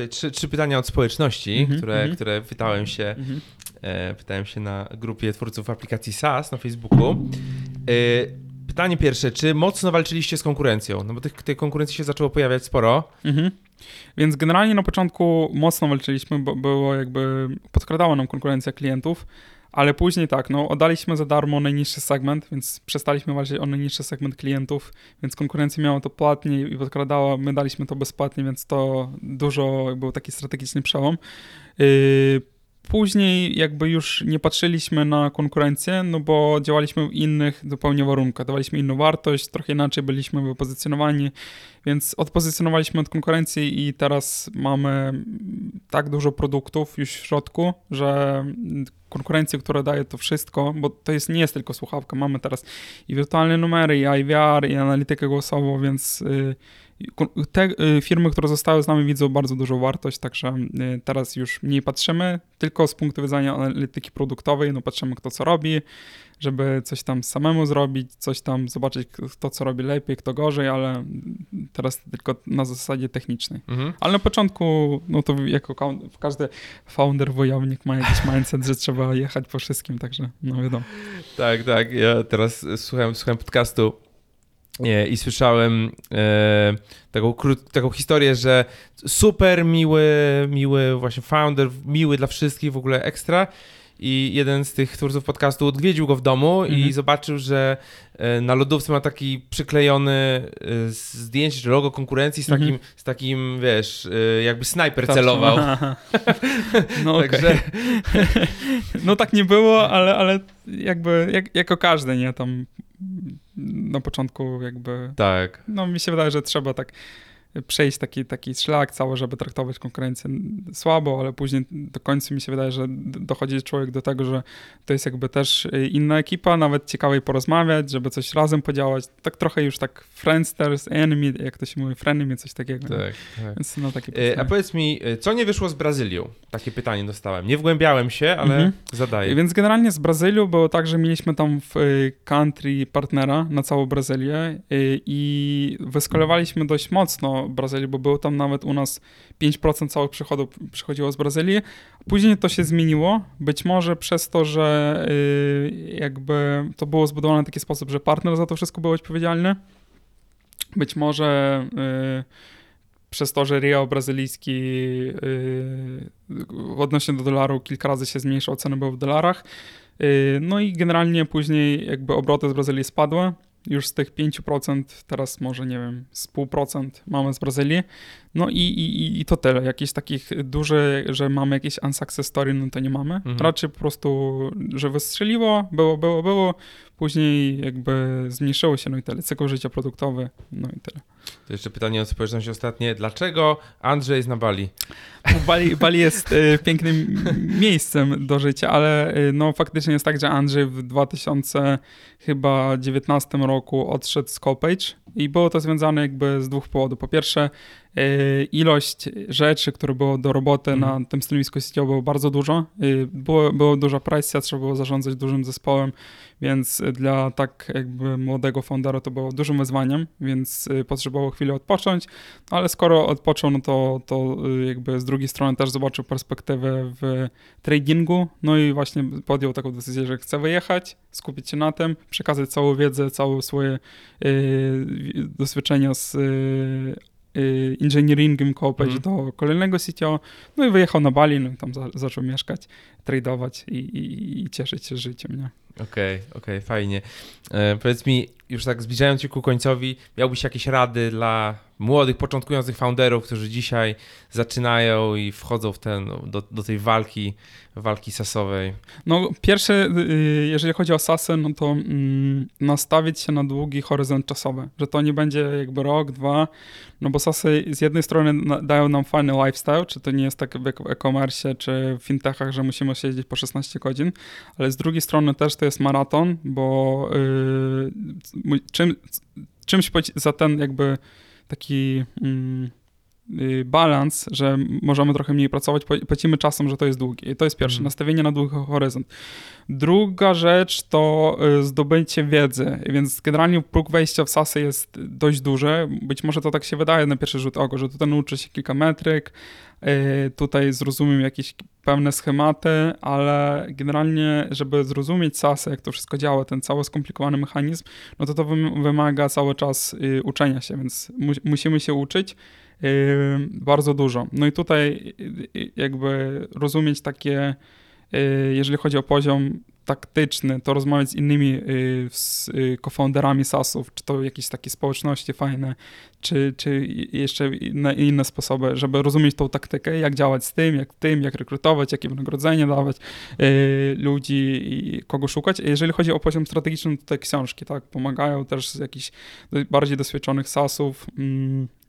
y, trzy, trzy, pytania od społeczności, mm -hmm, które, mm -hmm. które pytałem się, mm -hmm. e, pytałem się na grupie twórców aplikacji SaaS na Facebooku. E, pytanie pierwsze, czy mocno walczyliście z konkurencją? No bo tych, tej konkurencji się zaczęło pojawiać sporo. Mhm. Więc generalnie na początku mocno walczyliśmy, bo było jakby, podkradała nam konkurencja klientów, ale później tak, no oddaliśmy za darmo najniższy segment, więc przestaliśmy walczyć o najniższy segment klientów, więc konkurencja miała to płatnie i podkradała, my daliśmy to bezpłatnie, więc to dużo był taki strategiczny przełom. Yy, później jakby już nie patrzyliśmy na konkurencję, no bo działaliśmy w innych zupełnie warunkach, dawaliśmy inną wartość, trochę inaczej byliśmy wypozycjonowani, więc odpozycjonowaliśmy od konkurencji i teraz mamy tak dużo produktów już w środku, że konkurencję, która daje to wszystko, bo to jest, nie jest tylko słuchawka, mamy teraz i wirtualne numery, i IVR, i analitykę głosową, więc y, te y, firmy, które zostały z nami widzą bardzo dużą wartość, także y, teraz już mniej patrzymy, tylko z punktu widzenia analityki produktowej, no patrzymy kto co robi, żeby coś tam samemu zrobić, coś tam zobaczyć kto co robi lepiej, kto gorzej, ale teraz tylko na zasadzie technicznej. Mhm. Ale na początku, no to jako każdy founder, wojownik ma jakiś mindset, że trzeba jechać po wszystkim, także no wiadomo. Tak, tak, ja teraz słuchałem, słuchałem podcastu I słyszałem e, taką, taką historię, że super miły, miły właśnie founder, miły dla wszystkich, w ogóle ekstra. I jeden z tych twórców podcastu odwiedził go w domu mhm. i zobaczył, że e, na lodówce ma taki przyklejony e, zdjęcie czy logo konkurencji z takim, mhm. z takim wiesz, e, jakby snajper tak, celował. [laughs] [laughs] No Także... [laughs] no tak nie było, ale, ale jakby jak, jako każdy, nie? Tam na początku jakby... Tak. No mi się wydaje, że trzeba tak przejść taki, taki szlak cały, żeby traktować konkurencję słabo, ale później do końca mi się wydaje, że dochodzi człowiek do tego, że to jest jakby też inna ekipa, nawet ciekawiej porozmawiać, żeby coś razem podziałać. Tak trochę już tak friendsters, enemy, jak to się mówi, frenemy, coś takiego. Tak, tak. Więc no, takie e, A powiedz mi, e, co nie wyszło z Brazylią? Takie pytanie dostałem. Nie wgłębiałem się, ale mhm. zadaję. Więc generalnie z Brazylią było tak, że mieliśmy tam w country partnera na całą Brazylię i wyskalowaliśmy dość mocno Brazylii, bo było tam nawet u nas 5% całych przychodów przychodziło z Brazylii. Później to się zmieniło, być może przez to, że y, jakby to było zbudowane w taki sposób, że partner za to wszystko był odpowiedzialny. Być może y, przez to, że real brazylijski y, odnośnie do dolaru kilka razy się zmniejszał, ceny były w dolarach. No i generalnie później jakby obroty z Brazylii spadły już z tych 5%, teraz może nie wiem, z pół procent mamy z Brazylii. No i, i, i to tyle. Jakichś takich dużych, że mamy jakieś unsuccess story, no to nie mamy. Mhm. Raczej po prostu, że wystrzeliło, było, było, było, później jakby zmniejszyło się, no i tyle. Cykl życia produktowy, no i tyle. To jeszcze pytanie o społeczność ostatnie. Dlaczego Andrzej jest na Bali? Bali, Bali jest y, pięknym miejscem do życia, ale y, no faktycznie jest tak, że Andrzej w 2019 roku odszedł z Copage i było to związane jakby z dwóch powodów. Po pierwsze, ilość rzeczy, które było do roboty mhm. na tym stanowisku sieciowym było bardzo dużo. Y, było, było duża presja, trzeba było zarządzać dużym zespołem, więc dla tak jakby młodego foundera to było dużym wyzwaniem, więc y, potrzebowało chwilę odpocząć, ale skoro odpoczął, no to, to jakby z drugiej strony też zobaczył perspektywę w tradingu, no i właśnie podjął taką decyzję, że chce wyjechać, skupić się na tym, przekazać całą wiedzę, całe swoje doświadczenia z Y, engineeringiem kopać mm. do kolejnego CTO, no i wyjechał na Bali, no i tam za, zaczął mieszkać, tradować i, i, i, cieszyć się życiem, nie? Okej, okay, okej, okay, fajnie. E, powiedz mi, już tak zbliżając się ku końcowi, miałbyś jakieś rady dla młodych, początkujących founderów, którzy dzisiaj zaczynają i wchodzą w ten, no, do, do tej walki, walki sasowej? No pierwsze, y, jeżeli chodzi o sasy, no to mm, nastawić się na długi horyzont czasowy, że to nie będzie jakby rok, dwa, no bo sasy z jednej strony dają nam fajny lifestyle, czy to nie jest tak w e-commerce czy w fintechach, że musimy siedzieć po 16 godzin, ale z drugiej strony też to jest maraton, bo yy, czym, czymś za ten jakby taki mm, y, balans, że możemy trochę mniej pracować, płacimy czasem, że to jest długie. To jest pierwsze, mm. nastawienie na długi horyzont. Druga rzecz to y, zdobycie wiedzy, więc generalnie próg wejścia w SASy jest dość duży. Być może to tak się wydaje na pierwszy rzut oka, że tutaj nauczy się kilka metryk, y, tutaj zrozumiem jakieś pewne schematy, ale generalnie, żeby zrozumieć SASy, jak to wszystko działa, ten cały skomplikowany mechanizm, no to to wymaga cały czas uczenia się, więc musimy się uczyć bardzo dużo. No i tutaj jakby rozumieć takie Y, jeżeli chodzi o poziom taktyczny, to rozmawiać z innymi y, z co-founderami SaaSów, czy to jakieś takie społeczności fajne, czy, czy jeszcze inne, inne sposoby, żeby rozumieć tą taktykę, jak działać z tym, jak tym, jak rekrutować, jakie wynagrodzenie dawać ludzi i kogo szukać. Jeżeli chodzi o poziom strategiczny, to te książki tak, pomagają też z jakichś bardziej doświadczonych SaaSów. Yy, Y,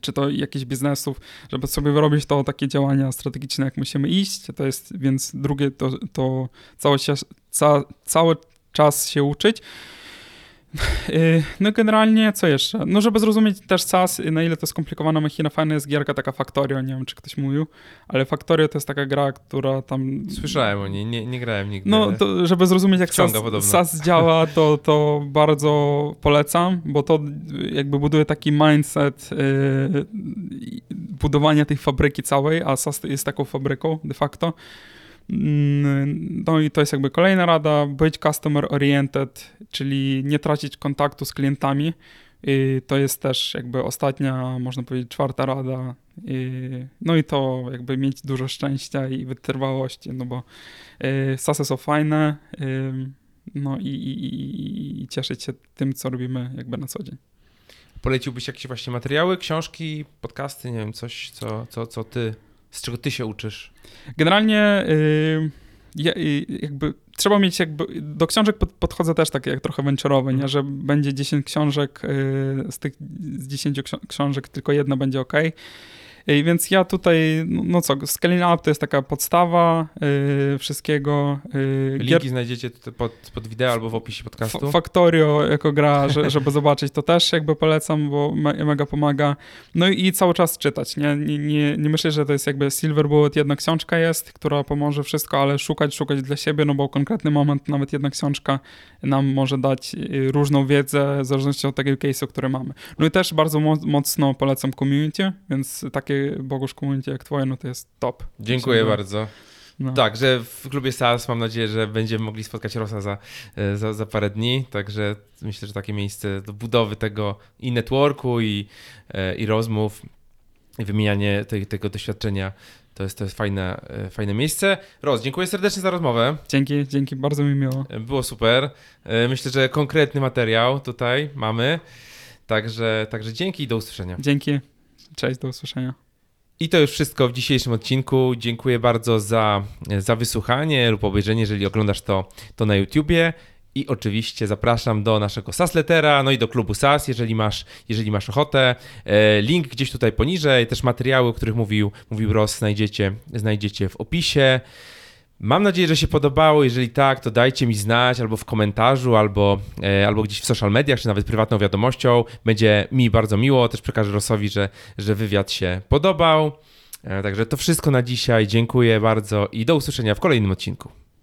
czy to jakichś biznesów, żeby sobie wyrobić to takie działania strategiczne, jak musimy iść, to jest, więc drugie to, to cały, ca, cały czas się uczyć. Y, No generalnie co jeszcze? No żeby zrozumieć też SAS, na ile to skomplikowana machina, fajna jest gierka taka Factorio, nie wiem czy ktoś mówił, ale Factorio to jest taka gra, która tam... Słyszałem o niej, nie, nie grałem nigdy. No, to, żeby zrozumieć, jak SAS. SAS działa, to, to bardzo polecam, bo to jakby buduje taki mindset yy, budowania tej fabryki całej, a SAS jest taką fabryką de facto. Mm, No i to jest jakby kolejna rada, być customer oriented, czyli nie tracić kontaktu z klientami. I to jest też jakby ostatnia, można powiedzieć, czwarta rada. I, no i to jakby mieć dużo szczęścia i wytrwałości, no bo y, sasy są fajne, y, no i, i, i, cieszyć się tym, co robimy jakby na co dzień. Poleciłbyś jakieś właśnie materiały, książki, podcasty, nie wiem, coś, co, co, co ty, z czego ty się uczysz? Generalnie y, ja, y, jakby trzeba mieć jakby, do książek pod, podchodzę też tak jak trochę venture'owy, nie, że będzie 10 książek, y, z tych z 10 ksio- książek tylko jedna będzie ok. Więc ja tutaj, no, no co, Scaling Up to jest taka podstawa y, wszystkiego. Y, gier- Linki znajdziecie tutaj pod, pod wideo albo w opisie podcastu. F- Factorio jako gra, [laughs] że, żeby zobaczyć, to też jakby polecam, bo me, mega pomaga. No i cały czas czytać, nie? Nie, nie? nie myślę, że to jest jakby Silver Bullet, jedna książka jest, która pomoże wszystko, ale szukać, szukać dla siebie, no bo konkretny moment, nawet jedna książka nam może dać y, różną wiedzę w zależności od takiego case'u, który mamy. No i też bardzo mo- mocno polecam community, więc takie Bogusz community jak twoje, no to jest top. Dziękuję Żeby- bardzo. No. Tak, że w klubie SAS mam nadzieję, że będziemy mogli spotkać Rosa za, e, za, za parę dni, także myślę, że takie miejsce do budowy tego i networku, i, e, i rozmów, i wymienianie tej, tego doświadczenia, to jest, to jest fajne, e, fajne miejsce. Ros, dziękuję serdecznie za rozmowę, Dzięki, dzięki, bardzo mi miło. Było super. Myślę, że konkretny materiał tutaj mamy, także, także dzięki i do usłyszenia. Dzięki, cześć, do usłyszenia. I to już wszystko w dzisiejszym odcinku. Dziękuję bardzo za, za wysłuchanie lub obejrzenie, jeżeli oglądasz to, to na YouTubie. I oczywiście zapraszam do naszego SAS-letera, no i do klubu SAS, jeżeli masz, jeżeli masz ochotę. E, Link gdzieś tutaj poniżej, też materiały, o których mówił, mówił Ross, znajdziecie, znajdziecie w opisie. Mam nadzieję, że się podobało. Jeżeli tak, to dajcie mi znać albo w komentarzu, albo, e, albo gdzieś w social mediach, czy nawet prywatną wiadomością. Będzie mi bardzo miło. Też przekażę Rosowi, że, że wywiad się podobał. E, Także to wszystko na dzisiaj. Dziękuję bardzo i do usłyszenia w kolejnym odcinku.